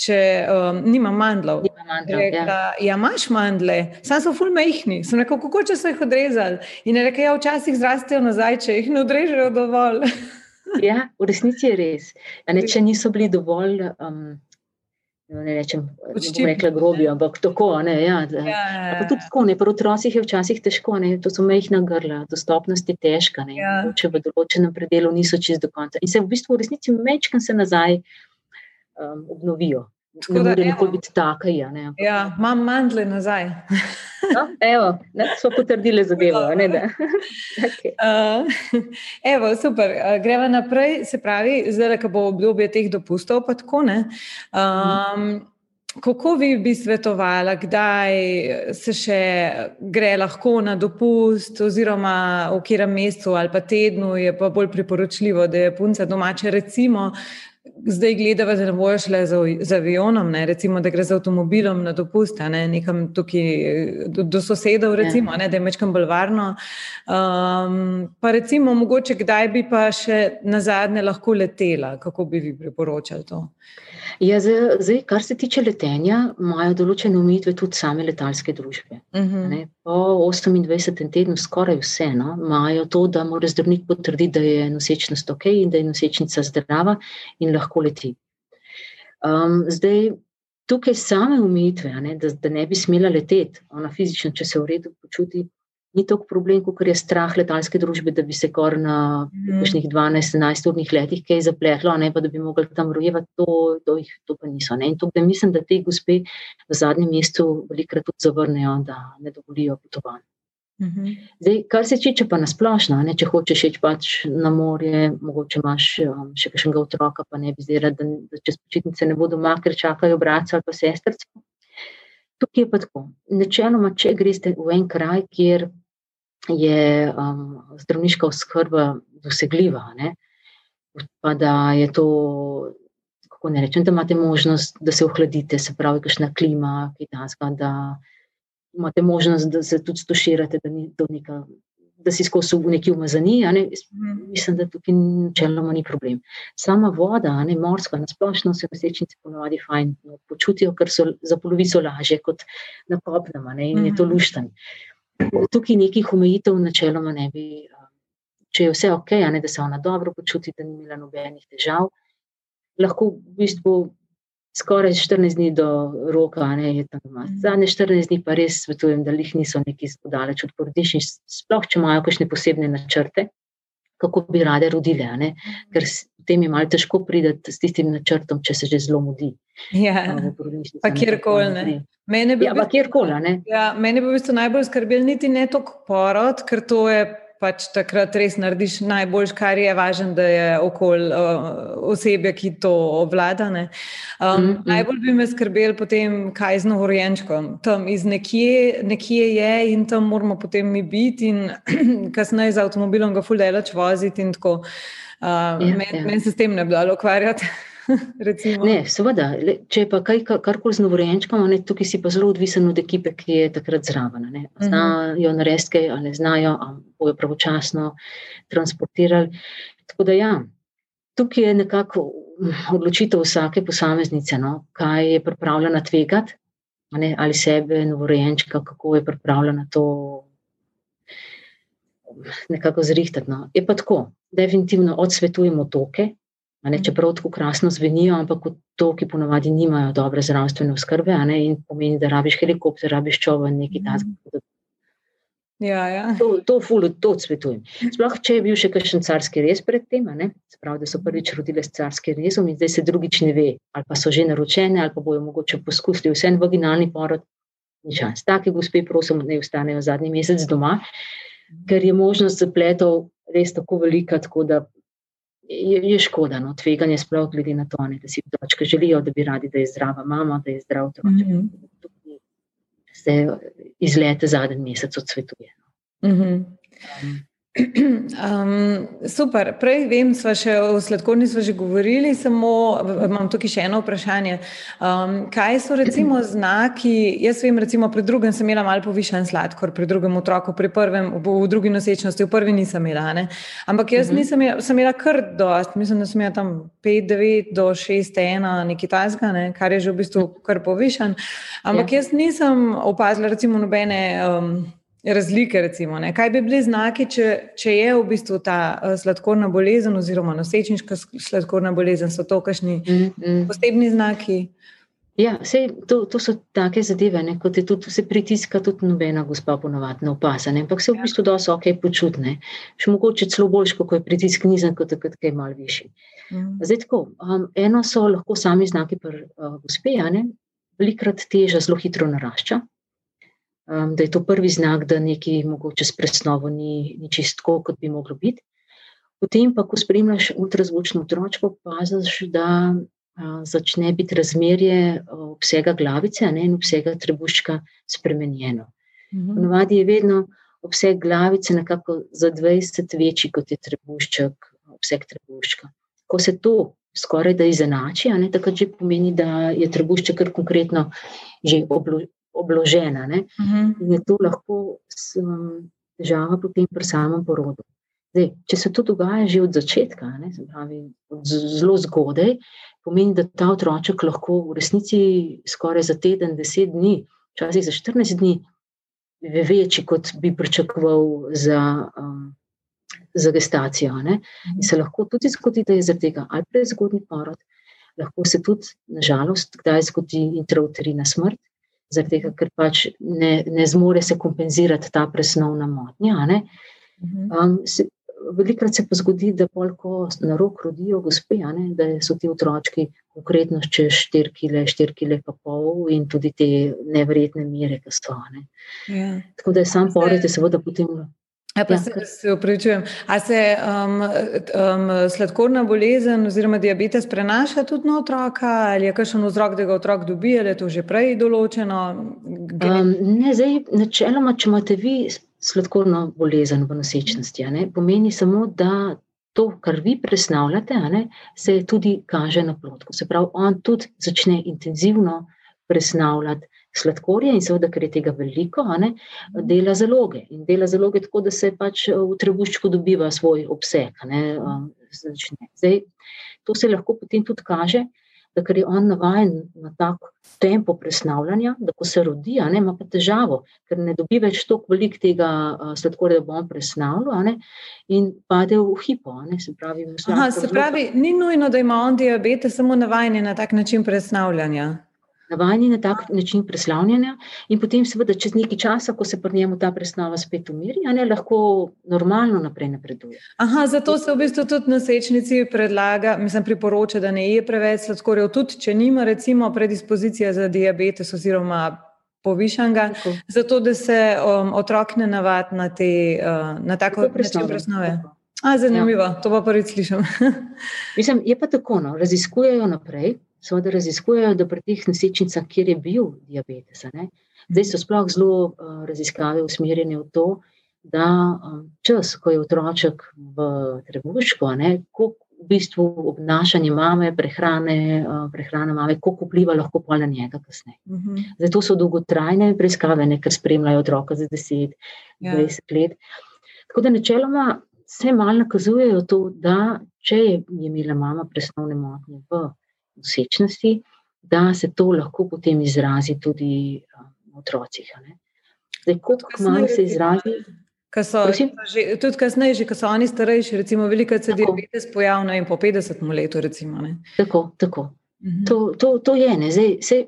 če um, nima mandlov. Nima mandlov ja. rekla, ja. ja, imaš mandle, sam so ful mehni. Sem rekla, kako če so jih odrezali. In je rekla, ja, včasih zrastejo nazaj, če jih ne odrežejo dovolj. ja, v resnici je res. Ne, če niso bili dovolj. Um, ne rečem, ne rekla grobi, ampak tako. Ne, ja, ja, ja, ja. Tudi tako, ne, pri otrocih je včasih težko, ne, to so mehna grla, dostopnost je težka, ne, ja. če v določenem predelu niso čez do konca. In se v bistvu v resnici mečkam se nazaj um, obnovijo. Tako ne more nikoli biti tako. Ja, ja, imam mandle nazaj. no, evo, ne, smo potrdili zadevo. Ne, okay. uh, evo, super. Uh, gremo naprej. Se pravi, zdaj, ko bo obdobje teh dopustov, pa tako ne. Um, Kako vi bi svetovala, kdaj se še gre lahko na dopust, oziroma v katerem mesecu ali pa tednu je pa bolj priporočljivo, da je punca domača, recimo, zdaj gledava, da ne bojo šle z, z avionom, ne, recimo, da gre z avtomobilom na dopust, ne, nekam tukaj do, do sosedov, recimo, ne, da je mečkam bolj varno. Um, pa recimo, mogoče kdaj bi pa še na zadnje lahko letela, kako bi vi priporočali to? Ja, zdaj, kar se tiče letenja, imajo določene omejitve tudi same letalske družbe. Uh mhm. -huh. Po 28. tednu skoraj vseeno imajo to, da mora zdravnik potrditi, da je nosečnost ok in da je nosečnica zdrava in lahko leti. Um, zdaj, tukaj same umitve, ne, da, da ne bi smela leteti, ona fizično, če se v redu počuti, ni tako problem, kot je strah letalske družbe, da bi se kar na nekih mm. 12-11 urnih letih kaj zapletlo, ne pa da bi mogli tam rojevati, to, to, jih, to pa niso. Ne. In to, da mislim, da te gospe v zadnjem mestu velikrat tudi zavrnejo, da ne dovolijo potovanja. Mhm. Zdaj, kar se tiče pa nasplošno, ne, če hočeš iti pač na morje, mogoče imaš um, še kakšnega otroka, pa ne bi zdaj rad, da, da čez počitnice ne bodo doma, ker čakajo bratca ali pa sestrce. Tukaj je pa tako. Načeloma, če greš v en kraj, kjer je um, zdravniška oskrba dosegljiva. Ne? Pa da je to, kako ne rečem, da imate možnost, da se ohladite, se pravi, kakšna klima, kitajska, da imate možnost, da se tudi stoširate, da, ni, neka, da si skozi v neki umazani. Ne? Mhm. Mislim, da tukaj načeloma ni problem. Sama voda, ne morska, nasplošno se nosečnice ponovadi fajn počutijo, ker so za polovico lažje kot na kopnem in je to mhm. luštanje tukaj nekih omejitev načeloma ne bi. Um, če je vse ok, ne, da se ona dobro počuti, da ni imela nobenih težav, lahko v bistvu skoraj 14 dni do roka, ne je tam doma. Mhm. Zadnje 14 dni pa res svetujem, da jih niso neki zdaleč od porodičnic, sploh če imajo kakšne posebne načrte, kako bi rade rodile, ne, ker potem je malo težko priti s tistim načrtom, če se že zelo mudi. Ja, pa kjerkoli. Mene bi, ja, kjerkoli, ja, mene bi v bistvu najbolj skrbel niti ne toliko porod, ker to je pač takrat res narediš najboljš, kar je važno, da je okol uh, osebe, ki to obvlada. Um, mm -hmm. Najbolj bi me skrbel potem, kaj z novorojenčkom. Tam iz nekje, nekje je in tam moramo potem mi biti in kasneje z avtomobilom ga fuldelač voziti in tako. Uh, ja, Meni ja. men se s tem ne bi dalo ukvarjati. ne, seveda, če pa kaj, karkoli z novorojenčkom, tukaj si pa zelo odvisen od ekipe, ki je takrat zraven. Ne. Mhm. Znajo narediti, ali ne znajo, ali bojo pravočasno transportirali. Tako da, ja, tukaj je nekako odločitev vsake posameznice, no, kaj je pripravljena tvegati, ne, ali sebe, novorojenčka, kako je pripravljena to nekako zrihtati. No. Je pa tako, definitivno odsvetujemo toke. Ne, čeprav tako krasno zvenijo, ampak to, ki ponovadi nimajo dobre zdravstvene oskrbe, ne, in pomeni, da rabiš helikopter, rabiš čovek, nekaj takega. Ja, ja. To, to, ful, to odsvetujem. Sploh, če je bil še kakšen carski rez pred tem, sprav, da so prvič rodile s carskim rezom in zdaj se drugič ne ve, ali pa so že naročene, ali pa bojo mogoče poskusili vse en vaginalni porod. Take gospe, prosim, ne ostanejo zadnji mesec doma, ker je možnost zapletov res tako velika, tako da je, je škoda, no, tveganje sploh glede na to, ne, da si otročke želijo, da bi radi, da je zdrava mama, da je zdrav otroček. Mm -hmm. Se izlete zadnji mesec odsvetuje. Mm -hmm. um, Um, super. Prej vem, sva še o sladkorni sva že govorili, samo imam tukaj še eno vprašanje. Um, kaj so recimo znaki? Jaz vem, recimo pri drugem sem imela malo povišen sladkor, pri drugem otroku, pri prvem, v, drugi nosečnosti, v prvi nisem imela. Ne? Ampak jaz uh mhm. -huh. nisem imela, sem imela kar dost, mislim, da sem imela tam 5, 9 do 6, 1, nekaj tajska, ne? kar je že v bistvu kar povišen. Ampak ja. jaz nisem opazila recimo nobene. Um, razlike. Recimo, Kaj bi bili znaki, če, če je v bistvu ta uh, sladkorna bolezen, oziroma nosečniška sladkorna bolezen, so to kakšni mm, mm. posebni znaki? Ja, sej, to, to so take zadeve, ne, kot je tudi vse pritiska, tudi nobena gospa ponovadi ne opasa, ampak se v ja. bistvu dosto ok počutne. Še mogoče celo boljš, ko je pritisk nizek, kot takrat, ko je mal višji. Mm. Zdaj tako, um, eno so lahko sami znaki pri uh, gospe, velikrat teža zelo hitro narašča, um, da je to prvi znak, da nekaj mogoče s presnovo ni, ni čisto, kot bi moglo biti. Potem pa, ko spremljaš ultrazvočno otročko, opaziš, da a, začne biti razmerje obsega glavice ne, in obsega trebuščka spremenjeno. Mhm. Ponovadi je vedno obseg glavice nekako za 20 večji, kot je trebušček, obseg trebuščka. Ko se to skoraj da izenači, ne, takrat že pomeni, da je trebušček kar konkretno že obložena. Uh mhm. -huh. In je to lahko um, težava potem pri samem porodu. Zdaj, če se to dogaja že od začetka, ne, pravi, od zelo zgodaj, pomeni, da ta otroček lahko v resnici skoraj za teden, deset dni, včasih za 14 dni, večji, kot bi pričakoval za, um, za gestacijo. Ne? In se lahko tudi zgodi, da je zaradi tega ali prezgodni porod, lahko se tudi, nažalost, kdaj zgodi intrauterina smrt, zaradi tega, ker pač ne, ne zmore se kompenzirati ta presnovna motnja. Mhm. Um, Velikrat se pa zgodi, da polko na rok rodijo gospe, ne, da so ti otročki konkretno čez 4 kg, 4 kg pa pol in tudi te neverjetne mere, ki so. Ja. Tako da je sam porod, seveda potem. Ja, pa ja. se, se upravičujem. A se um, um, sladkorna bolezen oziroma diabetes prenaša tudi na otroka, ali je kakšen vzrok, da ga otrok dobi, ali je to že prej določeno? Um, ne, zdaj, načeloma, če imate vi sladkorno bolezen v nosečnosti, ne, pomeni samo, da to, kar vi presnavljate, ne, se tudi kaže na plotku. Se pravi, on tudi začne intenzivno presnavljati sladkorja in seveda, ker je tega veliko, ne, dela zaloge. In dela zaloge tako, da se pač eh, v trebuščku dobiva svoj obseg. Ne, um, Zdaj, to se lahko potem tudi kaže, da ker je on navaden na tak tempo presnavljanja, da ko se rodi, ne, ima pa težavo, ker ne dobi več toliko velik tega uh, sladkorja, da bo on presnavljal ne, in pade v hipo. Ne, se pravi, Aha, se pravi, ni nujno, da ima on diabetes, samo navaden je na tak način presnavljanja navajeni na tak način preslavljanja, in potem, seveda, čez nekaj časa, ko se pri njemu ta presnava spet umiri, ne lahko normalno naprej napreduje. Aha, zato se v bistvu tudi na sečnici predlaga, mislim, priporoča, da ne je preveč sladkorjev, tudi če nima, recimo, predispozicija za diabetes oziroma. Povišanga, zato da se um, otrok ne navadi na, te, uh, na tako način presnove. A, zanimivo, ja. to pa prvič slišim. Mislim, je pa tako, no, raziskujejo naprej, seveda raziskujejo, da pri teh nosečnicah, kjer je bil diabetes, ne, zdaj so sploh zelo uh, raziskave usmerjene v to, da um, čas, ko je otroček v trebuščku, koliko v bistvu obnašanje mame, prehrane, uh, prehrana mame, koliko vpliva lahko pa na njega kasneje. Uh mhm. -huh. Zato so dolgotrajne preiskave, ne, ker spremljajo otroka za 10-20 ja. let. Tako da načeloma vse malo nakazujejo to, da če je imela mama presnovne motnje v nosečnosti, da se to lahko potem izrazi tudi um, v otrocih. Zdaj, koliko manj se izrazi. So, že, tudi kasneje, že ko so oni starejši, recimo, veliko se diabetes pojavlja in po 50 letu. Recimo, tako, tako. Mhm. To, to, to je ene. Zdaj, se,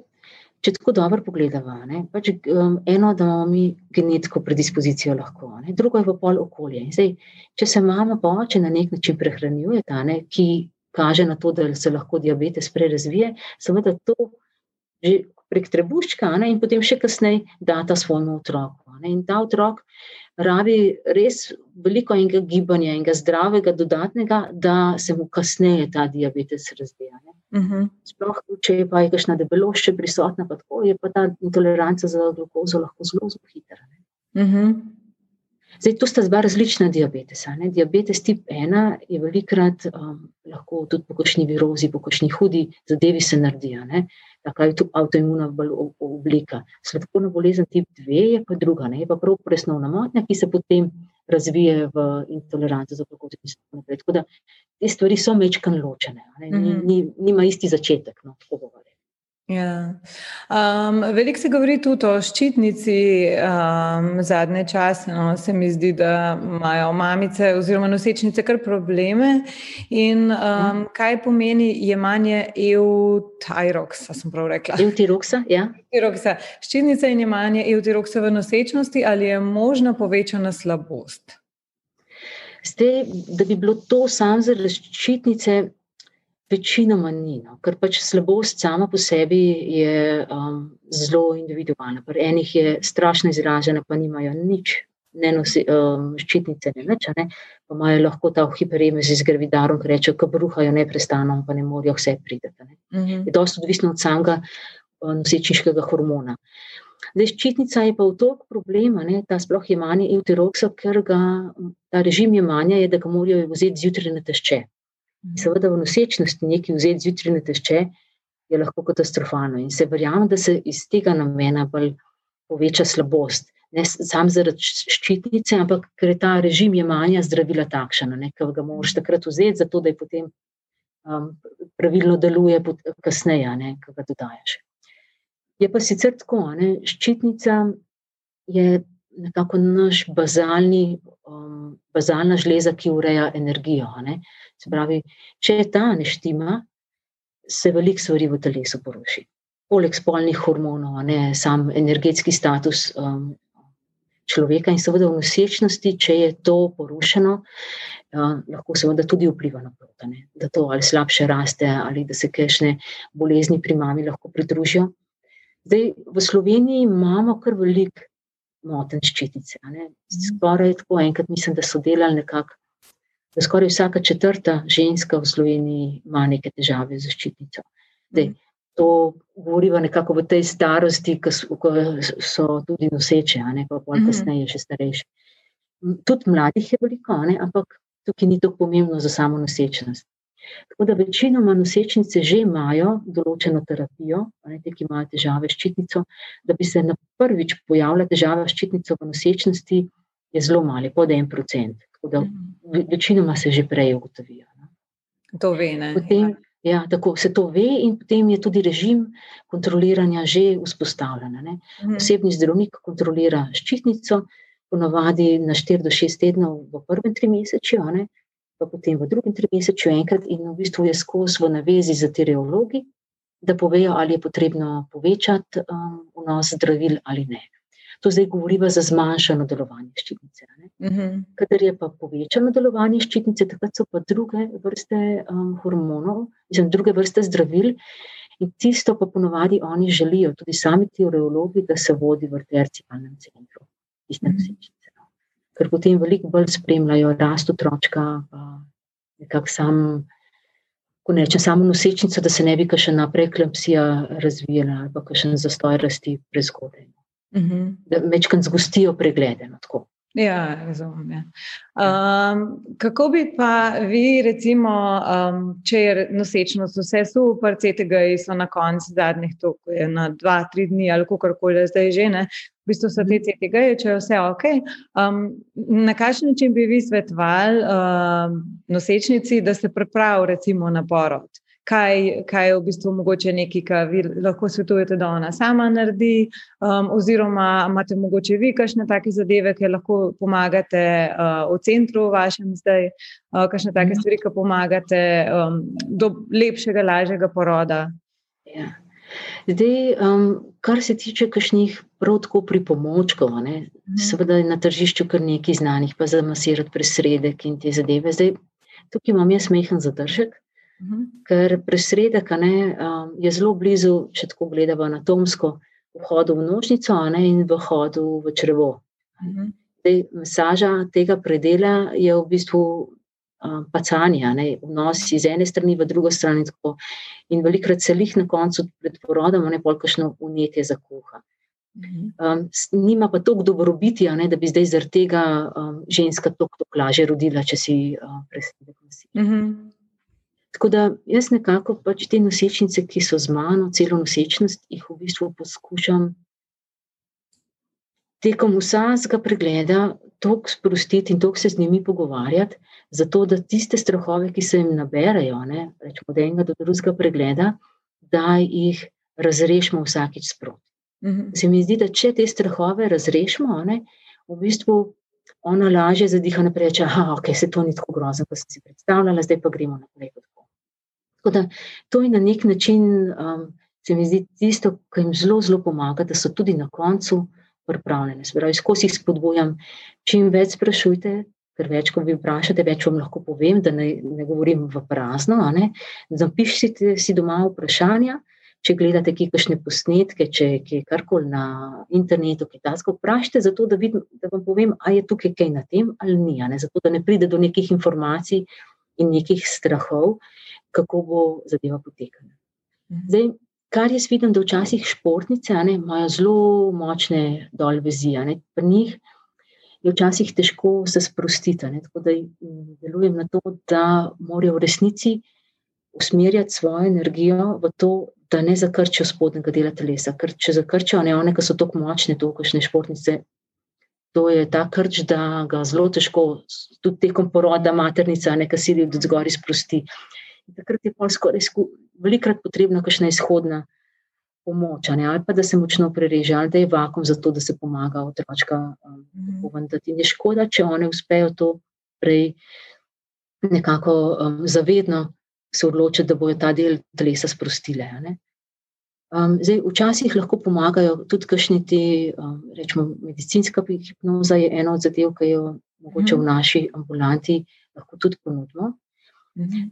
če tako dobro pogledamo, pač, um, eno, da imamo mi genetsko predispozicijo, lahko, ne? drugo je pa pol okolje. Zdaj, če se mama pa oče na nek način prehranjuje, ta, ne, ki kaže na to, da se lahko diabetes prerazvije, seveda to že prek trebuščka ne, in potem še kasneje data svojemu otroku. Ne. In ta otrok rabi res veliko enega gibanja, enega zdravega, dodatnega, da se mu kasneje ta diabetes razvija. Uh mhm. -huh. Sploh, če pa je kakšna debelost še prisotna, pa tako, je pa ta intoleranca za glukozo lahko zelo, zelo hitra. Uh mhm. -huh. Zdaj, to sta dva različna diabetesa. Ne? Diabetes tip 1 je velikrat um, lahko tudi po kakšni virozi, po kakšni hudi zadevi se naredi. Tako je tu avtoimuna oblika. Sladkorna bolezen tip 2 je pa druga, ne? je pa prav presnovna motnja, ki se potem razvije v intoleranco za glukozo in tako naprej. Tako da te stvari so mečkan ločene, ni, mhm. ni, nima isti začetek. No, Ja. Um, Veliko se govori tudi o ščitnici um, zadnje čase. No, se mi zdi, da imajo mamice oziroma nosečnice kar probleme. In um, kaj pomeni jemanje eutiroxa? Sem prav rekla. Eutiroxa, ja. Eutiroxa. Ščitnica in jemanje eutiroxa v nosečnosti ali je možna povečana slabost? Zdaj, da bi bilo to samo zaradi ščitnice. Večinoma ni, no, ker pač slabost sama po sebi je um, zelo individualna. Pri enih je strašno izražena, pa nimajo nič, ne nosi um, ščitnice, ne več, ne, pa imajo lahko ta hiperemez z gravidarom, ki reče, da bruhajo neprestano, pa ne morejo vse prideti. Mm -hmm. Je dosto odvisno od samega um, nosečniškega hormona. Zdaj, ščitnica je pa v toliko problema, ne, ta sploh jemanje euteroksa, ker ga, ta režim jemanja je, da ga morajo vzeti zjutraj na tešče. Seveda, v nosečnosti nekaj vzeti zjutraj na tešče je lahko katastrofalno. In se verjamem, da se iz tega namena bolj poveča slabost. Ne samo zaradi ščitnice, ampak ker je ta režim jemanja zdravila takšen, da ga moraš takrat vzeti, zato da je potem um, pravilno deluje, kasneje, ko ga dodajaš. Je pa sicer tako, da ščitnica je nekako naš bazalni, um, bazalna žleza, ki ureja energijo. Se pravi, če ta neštima, se veliko stvari v telesu poruši. Poleg spolnih hormonov, ne sam energetski status um, človeka in seveda v nosečnosti, če je to porušeno, uh, lahko seveda tudi vpliva na plod, da to ali slabše raste, ali da se kajšne bolezni pri mami lahko pridružijo. Zdaj, v Sloveniji imamo kar veliko moten ščitnice. Skoraj tako, enkrat mislim, da so delali nekako, da skoraj vsaka četrta ženska v Sloveniji ima neke težave z ščitnico. Dej, to govoriva nekako v tej starosti, ko so, so tudi noseče, a ne pa pol mhm. kasneje, še starejše. Tudi mladih je veliko, ne, ampak tukaj ni tako pomembno za samo nosečnost. Tako da večinoma nosečnice že imajo določeno terapijo, ne, te, ki imajo težave s ščitnico, da bi se na prvič pojavila težava s ščitnico v nosečnosti, je zelo mali, pod en procent. Tako da večinoma se že prej ugotovijo. No. To ve, ne? Potem, ja, tako se to ve in potem je tudi režim kontroliranja že vzpostavljen. Mhm. Osebni zdravnik kontrolira ščitnico, ponovadi na 4 do 6 tednov v prvem trimesečju, pa potem v drugem trimesečju enkrat in v bistvu je skozi v navezi z teriologi, da povejo, ali je potrebno povečati um, vnos zdravil ali ne. To zdaj govoriva za zmanjšano delovanje ščitnice. Uh mhm. -huh. Kadar je pa povečano delovanje ščitnice, takrat so pa druge vrste um, hormonov, mislim, druge vrste zdravil. In tisto pa ponovadi oni želijo, tudi sami ti urologi, da se vodi v tercijalnem centru, tiste noseče ker potem veliko bolj spremljajo rast otroka, nekako sam. Ko rečem samo nosečnico, da se ne bi še naprej klepsija razvijala ali pa še zastoj rasti prezgodaj. Uh mhm. -huh. Da večkrat zgostijo preglede. No, Ja, razumem. Ja. Um, kako bi pa vi, recimo, um, če je nosečnost vse super, CTG so na koncu zadnjih toliko, na dva, tri dni ali kako koli zdaj že, ne, v bistvu so te CTG, če je vse ok. Um, na kakšen način bi vi svetovali um, nosečnici, da se pripravi, recimo, na porod? kaj, kaj je v bistvu mogoče nekaj, kar vi lahko svetujete, da ona sama naredi, um, oziroma imate mogoče vi kakšne take zadeve, ki lahko pomagate uh, v centru vašem zdaj, uh, kakšne take mhm. stvari, ki pomagate um, do lepšega, lažjega poroda. Ja. Zdaj, um, kar se tiče kakšnih protko pripomočkov, ne, mhm. seveda je na tržišču kar nekaj znanih, pa za masirati presredek in te zadeve. Zdaj, tukaj imam jaz mehen zadržek, -hmm. Ker presredek ne, um, je zelo blizu, če tako gledamo anatomsko, vhodu v nožnico ne, in vhodu v črevo. Mm -hmm. Dej, masaža tega predela je v bistvu um, pacanje, vnos iz ene strani v drugo stran. In, in velikrat se jih na koncu pred porodom, ne polkšno unetje za kuha. Mhm. Um, nima pa toliko dobrobiti, ne, da bi zdaj zaradi tega um, ženska tako lažje rodila, če si uh, presredek nosi. Mm -hmm. Tako da jaz nekako pač te nosečnice, ki so z mano, celo nosečnost, jih v bistvu poskušam tekom vsakega pregleda toliko sprostiti in toliko se z njimi pogovarjati, zato da tiste strahove, ki se jim naberajo, ne, rečemo, od enega do drugega pregleda, da jih razrešimo vsakič sproti. Mhm. Se mi zdi, da če te strahove razrešimo, ne, v bistvu ona lažje zadiha naprej, da okay, se to ni tako grozno, kot sem si predstavljala, zdaj pa gremo naprej. Tako da to je na nek način, um, se mi zdi, tisto, kar jim zelo, zelo pomaga, da so tudi na koncu pripravljene. Spravi, skozi jih spodbujam, čim več sprašujte, ker več, ko vi vprašate, več vam lahko povem, da ne, ne govorim v prazno. Zapišite si doma vprašanja. Če gledate kakšne posnetke, če je karkoli na internetu, kitajsko, vprašajte, zato, da, vidim, da vam povem, ali je tukaj kaj na tem ali ni. Ne? Zato, da ne pride do nekih informacij in nekih strahov, kako bo zadeva potekala. Mhm. Zdaj, kar jaz vidim, da včasih športnice ne, imajo zelo močne dol vezije. Pri njih je včasih težko se sprostiti. Ne, tako da delujem na to, da morajo v resnici usmerjati svojo energijo v to, da ne zakrčijo spodnjega dela telesa. Ker če zakrčijo, ne one, ki so tako močne, tako kakšne športnice. To je ta krč, da ga zelo težko, tudi tekom poroda, maternica, nekaj sili od zgori sprosti. Takrat je pa skoraj velikrat potrebna kakšna izhodna pomoč, ali pa da se močno prereže, ali da je vakum za to, da se pomaga otročka um, mhm. povendati. In je škoda, če one uspejo to prej nekako um, zavedno se odločiti, da bojo ta del telesa sprostile. Um, zdaj, včasih lahko pomagajo tudi kakšni ti, um, rečemo, medicinska hipnoza je ena od zadev, ki jo mogoče v mhm. naši ambulanti lahko tudi ponudimo.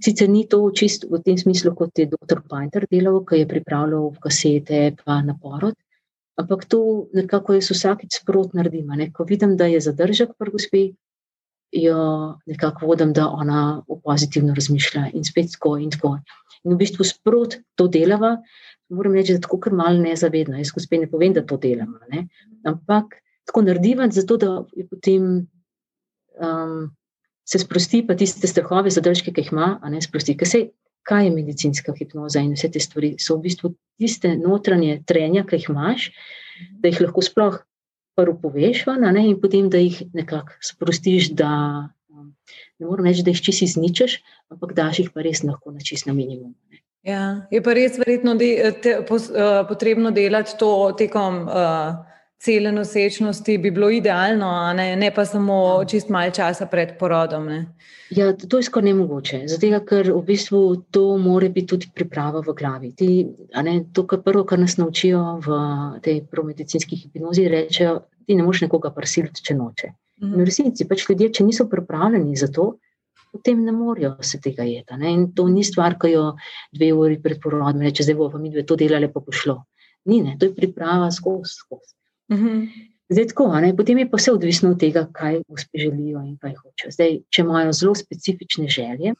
Sicer ni to čisto v tem smislu, kot je dr. Pinter delal, ki je pripravljal kasete, pa na porod, ampak to nekako jaz vsakič sprot naredim. Ne? Ko vidim, da je zadržek pri gospi, jo nekako vodim, da ona pozitivno razmišlja in spet tako in tako. In v bistvu sprot to delava, moram reči, da tako kar malo nezavedno. Jaz gospe ne povem, da to delamo, ne? ampak tako naredim, zato da je potem. Um, se sprosti, pa tiste strahove, zadržke, ki jih ima, a ne sprosti. Kaj, se, kaj je medicinska hipnoza in vse te stvari? So v bistvu tiste notranje trenja, ki jih imaš, da jih lahko sploh prvo poveš, ne, in potem, da jih nekako sprostiš. Da, um, ne morem reči, da jih čisi izničeš, ampak daš jih pa res lahko na čist na minimum. Ja, je pa res verjetno de, te, po, uh, potrebno delati to tekom. Uh, cele nosečnosti bi bilo idealno, ne? ne pa samo ja. čist malo časa pred porodom. Ne? Ja, to je skoraj nemogoče, zato ker v bistvu to more biti tudi priprava v glavi. Ti, ne, to, kar prvo, kar nas naučijo v tej promedicinski hipnozi, rečejo, ti ne moš nekoga prisiliti, če noče. Mhm. V resnici pač ljudje, če niso pripravljeni za to, potem ne morejo se tega jeta. Ne? In to ni stvar, ki jo dve uri pred porodom reče, zdaj bomo mi dve to delali, pa pošlo. Ni, ne, to je priprava skozi. skozi. -hmm. Zdaj, tako, Potem je pa vse odvisno od tega, kaj gospe želijo in kaj hočejo. Zdaj, če imajo zelo specifične želje,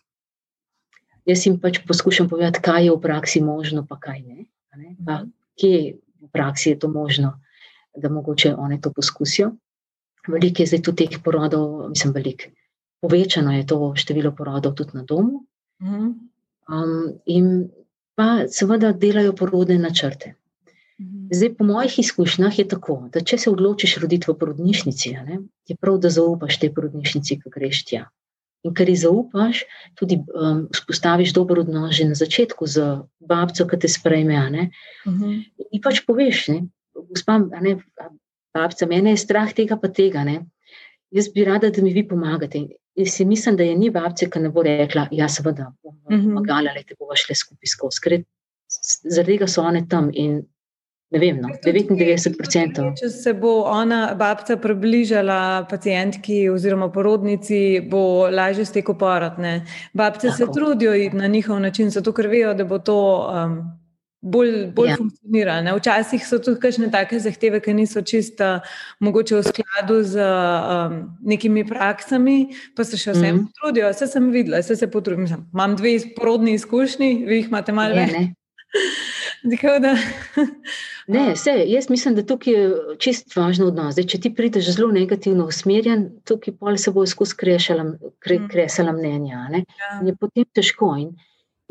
jaz jim pač poskušam povedati, kaj je v praksi možno, pa kaj ne. ne? Pa, kje v praksi je to možno, da mogoče one to poskusijo. Veliko je zdaj tudi teh porodov, mislim, veliko. Povečano je to število porodov tudi na domu. Um, in pa seveda delajo porodne načrte. Zdaj, po mojih izkušnjah je tako, da če se odločiš roditi v porodnišnici, ne, je prav, da zaupaš tej porodnišnici, ki greš tja. In kar ji zaupaš, tudi um, vzpostaviš dober odnos že na začetku z babco, ki te sprejme. Uh -huh. In pač poveš, ne, gospa, ne, babca, mene je strah tega, pa tega. Ne. Jaz bi rada, da mi vi pomagate. In si mislim, da je ni babce, ki ne bo rekla, ja, seveda, bom pomagala, uh -huh. da bomo šli skupaj skozi. Zaradi tega so one tam in ne vem, no, 99%. Če se bo ona, babca, približala pacijentki oziroma porodnici, bo lažje steko porodne. Babce Tako. se trudijo na njihov način, zato ker vejo, da bo to. Um, Bolj, bolj ja. funkcionira. Ne? Včasih so tudi kakšne take zahteve, ki niso čisto mogoče v skladu z um, nekimi praksami, pa se še vsem mm -hmm. trudijo. Vse sem videla, vse se potrudim. Imam dve porodni izkušnji, vi jih imate malo več. ne, vse, jaz mislim, da tukaj je čist važno odnos. Zdaj, če ti prideš zelo negativno usmerjen, tukaj pol se bo skozi kresala kre, mm. mnenja. Ja. Je potem težko in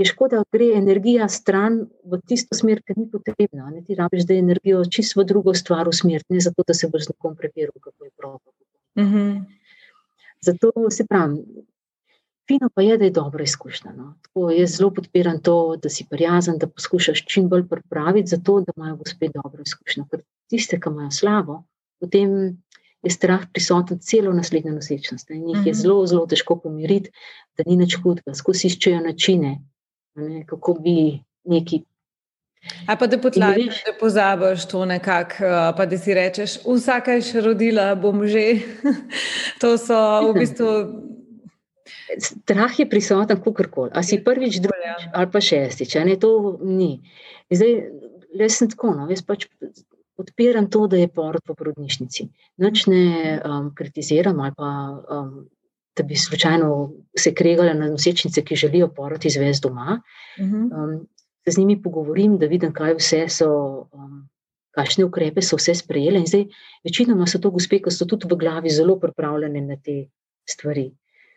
je škoda, da gre energija stran v tisto smer, ki ni potrebna. Ne? Ti rabiš, da je energijo čisto v drugo stvar usmeriti, ne zato, da se boš z nekom prepiral, kako je prav. Mm -hmm. Zato se pravi, Fino pa je, da je dobra izkušnja. No. Tako, jaz zelo podpiram to, da si prijazen, da poskušaš čim bolj pripraviti, zato da imajo gospe dobro izkušnjo. Ker tiste, ki imajo slabo, potem je strah prisoten celo naslednjo nosečnost. In jih je mhm. zelo, zelo težko pomiriti, da ni nič hudega. Skozi iščejo načine, ne, kako bi neki. A pa da potlačiš, da pozabiš to nekako, eh, pa da si rečeš, vsaka je še rodila, bom že. to so v bistvu strah je prisoten, kako koli. A si prvič, drugič ali pa šestič, ne to ni. Zdaj, jaz sem tako, no, jaz pač podpiram to, da je porod v porodnišnici. Noč ne um, kritiziram ali pa. Um, Da bi slučajno se kregali na nosečnice, ki želijo porod izvesti doma. Mhm. Um, se z njimi pogovorim, da vidim, kaj vse so, um, kakšne ukrepe so vse sprejeli. Zdaj, večinoma so to gospe, ki so tudi v glavi zelo pripravljene na te stvari.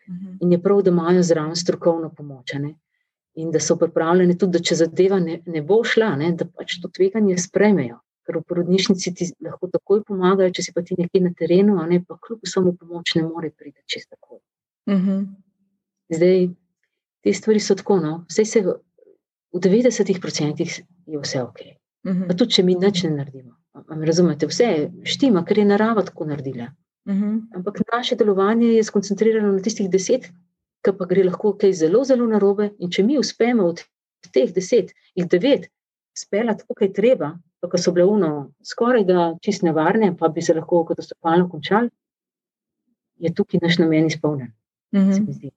-hmm. In je prav, da imajo zraven strokovno pomoč. Ne? In da so pripravljeni tudi, da če zadeva ne, ne bo šla, ne, da pač to tveganje spremejo. Ker v porodnišnici ti lahko takoj pomagajo, če si pa ti nekje na terenu, ne pa kljub samo pomoč ne more priti čez tako. Mm -hmm. Zdaj, te stvari so tako, no, vse se v 90% je vse ok. Uh -huh. Pa tudi, če mi nič ne naredimo. Razumete, vse štima, ker je narava tako naredila. Uh. -huh. Ampak naše delovanje je skoncentrirano na tistih deset, ki pa gre lahko kaj zelo, zelo narobe. In če mi uspemo od teh deset, jih devet, speljati tako, kot je treba, pa ko so bile uno skoraj da čist nevarne, pa bi se lahko katastrofalno končali, je tukaj naš namen izpolnjen. Uh mhm. -huh.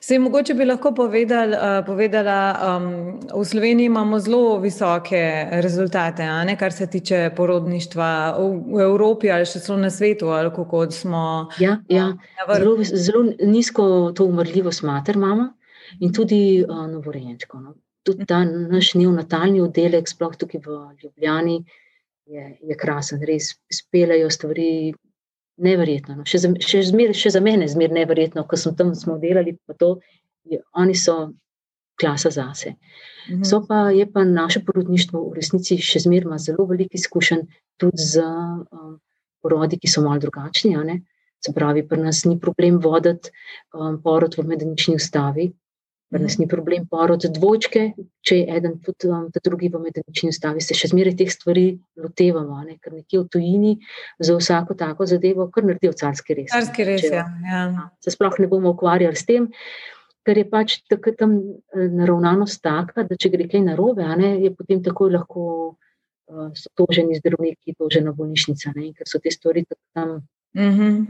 Se mogoče bi lahko povedal, uh, povedala, um, v Sloveniji imamo zelo visoke rezultate, ne, kar se tiče porodništva v, v Evropi ali še celo na svetu. Smo, ja, ja. Zelo, zelo nizko to umrljivost mater imamo in tudi uh, novorejenčko. No. Tudi ta naš neonatalni oddelek, sploh tukaj v Ljubljani, je, je krasen, res speljajo stvari neverjetno. No. Še, za, še, zmer, še za mene je zmerno neverjetno, ko sem tam smo delali. To, je, oni so klasa zase. Mhm. So pa je pa naše porodništvo v resnici še zmerno zelo veliko izkušenj tudi z um, porodi, ki so malo drugačni. Se pravi, pri nas ni problem voditi um, porod v medenični ustavi, Pri nas ni problem porod dvojčke, če je eden, tudi um, drugi v medenični stavi. Se še zmeraj teh stvari lotevamo, ne? ker nekje v tujini za vsako tako zadevo, kar naredijo carski res. Carski res, če, ja. ja. Se sploh ne bomo ukvarjali s tem, ker je pač tam eh, naravnanost taka, da če gre kaj narobe, ne, je potem takoj lahko uh, toženi zdravniki, tožena bolnišnica, ne? ker so te stvari tam. Mm -hmm.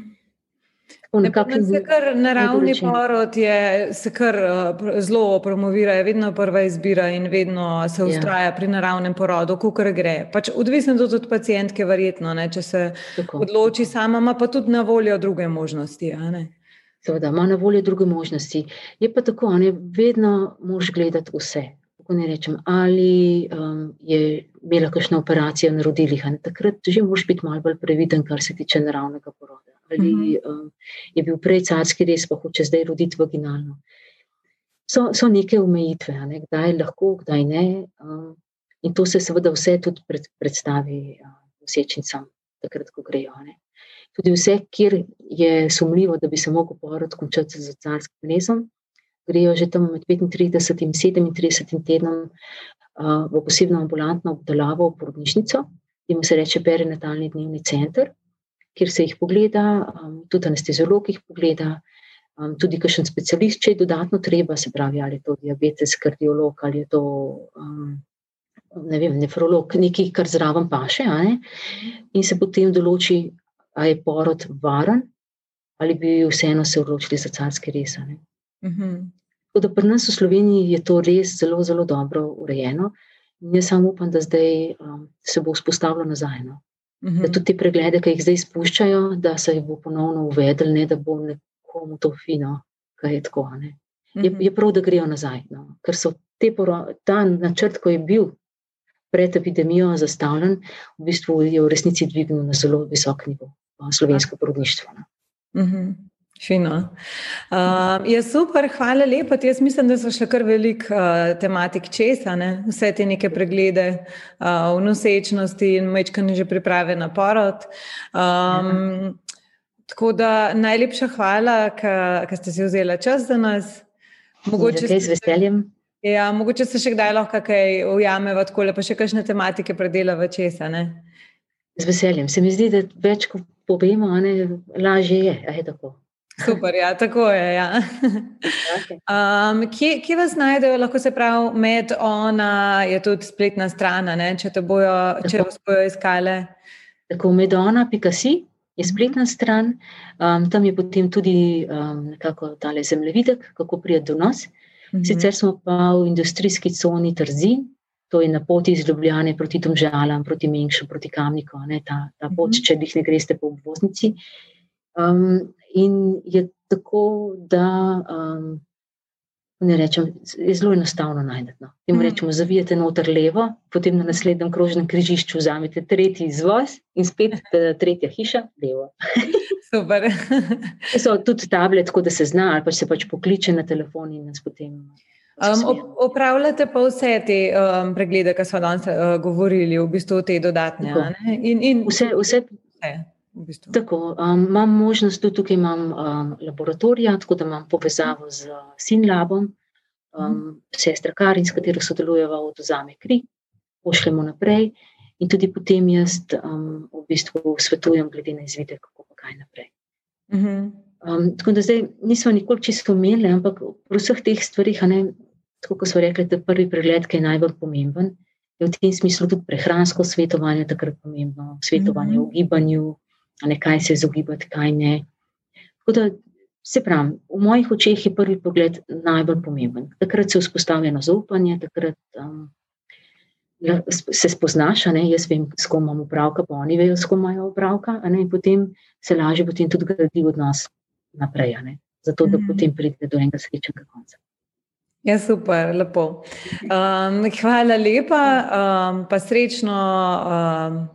Se kar naravni porod je, se kar uh, zelo promovira, je vedno prva izbira in vedno se ustraja ja. pri naravnem porodu, kako gre. Pač odvisno tudi od pacijentke, verjetno, ne, če se tako, odloči tako. sama, ima pa tudi na voljo druge možnosti. Seveda, ima na voljo druge možnosti. Je pa tako, ne, vedno moš gledati vse. Ne rečem, ali um, je imela kakšna operacija na rodilih. Takrat že moraš biti malo bolj previden, kar se tiče naravnega poroda ali mm -hmm. um, je bil prej carski res, pa hoče zdaj roditi vaginalno. So, so neke omejitve, ne? kdaj lahko, kdaj ne. Um, in to se seveda vse tudi pred, predstavi nosečnicam, um, takrat, ko grejo. Ne? Tudi vse, kjer je sumljivo, da bi se lahko porod končal z carskim rezom, grejo že tam med 35 in 37 tednom uh, v posebno ambulantno obdelavo v porodnišnico, ki se reče perinatalni dnevni center kjer se jih pogleda, um, tudi anesteziolog jih pogleda, um, tudi kakšen specialist, če je dodatno treba, se pravi, ali je to diabetes, kardiolog ali je to um, ne vem, nefrolog, nekaj, kar zraven paše. Ne? In se potem določi, ali je porod varen ali bi vseeno se odločili za carske rese. Mhm. Tako da pri nas v Sloveniji je to res zelo, zelo dobro urejeno. In jaz samo upam, da zdaj um, se bo vzpostavilo nazaj. No. -hmm. Da tudi te preglede, ki jih zdaj spuščajo, da se jih bo ponovno uvedel, ne da bo nekomu to fino, kaj je tako. Mm -hmm. je, je prav, da grejo nazaj. No? Ker so te ta načrt, ko je bil pred epidemijo zastavljen, v bistvu je v resnici dvignil na zelo visok nivo slovensko porodništvo. No? Mm -hmm. Fino. Uh, je super, hvala lepa. Jaz mislim, da so še kar velik uh, tematik česa, ne? vse te neke preglede uh, v nosečnosti in mečkanje že priprave na porod. Um, tako da najlepša hvala, ker ste si vzeli čas za nas. Mogoče se z veseljem. Ja, mogoče se še kdaj lahko kaj ujameva, tako pa še kakšne tematike predelava česa. Ne? Z veseljem. Se mi zdi, da več, ko povemo, lažje je. je tako. Super, ja, tako je. Ja. Um, kje, kje vas najdejo, lahko se pravi, med ona je tudi spletna stran, če te bojo, če vas bojo iskale. Tako medona.si je spletna stran, um, tam je potem tudi um, nekako tale zemljevidek, kako prijeti do nas. Mhm. Sicer smo pa v industrijski coni Trzin, to je na poti iz Ljubljane proti Tomžalam, proti Mengšu, proti Kamniku, ne, ta, ta pot, mhm. če jih ne greste po obvoznici. Um, in je tako, da um, ne rečem, je zelo enostavno najti. No. Mm. Rečemo, zavijete noter levo, potem na naslednjem krožnem križišču vzamete tretji izvoz in spet eh, tretja hiša, levo. Super. so tudi tablet, tako da se zna, ali pa se pač pokliče na telefon in nas potem. Um, opravljate pa vse te um, preglede, ki smo danes uh, govorili, v bistvu te dodatne. In, in... Vse, vse, vse. V bistvu. Tako, um, imam možnost, tudi tukaj imam um, laboratorija, tako da imam povezavo z Sinlabom, um, mm. sestra Karin, s katero sodelujeva od Ozame Kri. pošljemo naprej, in tudi potem jaz um, v bistvu svetujem, glede na izvide, kako pa kaj naprej. Um, tako da zdaj nismo nikoli čisto umeli, ampak pri vseh teh stvarih, ne, tako kot so rekli, da je prvi pregled, ki je najbolj pomemben. Je v tem smislu tudi prehransko svetovanje, takrat pomembno, svetovanje mm -hmm. v gibanju, ne, kaj se izogibati, kaj ne. Tako da se pravi, v mojih očeh je prvi pogled najbolj pomemben. Takrat se vzpostavi eno zaupanje, takrat um, ja, se spoznaš, ne, jaz vem, s kom imamo upravka, pa oni vejo, s kom imajo upravka, in potem se lažje potem tudi gradi odnos naprej, zato da mm -hmm. potem pride do enega srečnega konca. Ja, super, lepo. Um, hvala lepa, um, pa srečno um,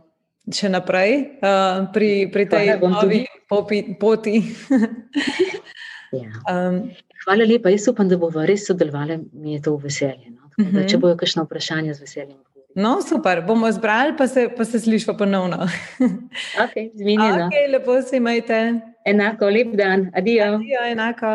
še naprej um, pri, pri tej novi popi, poti. ja. um, hvala lepa, jaz upam, da bomo res sodelovali, mi je to veselje. No? Uh -huh. Če bojo kakšno vprašanje, z veseljem. No, super, bomo zbrali, pa se, pa se slišimo ponovno. ok, zmenjeno. Ok, lepo se imajte. Enako, lep dan, adijo. Adijo, enako.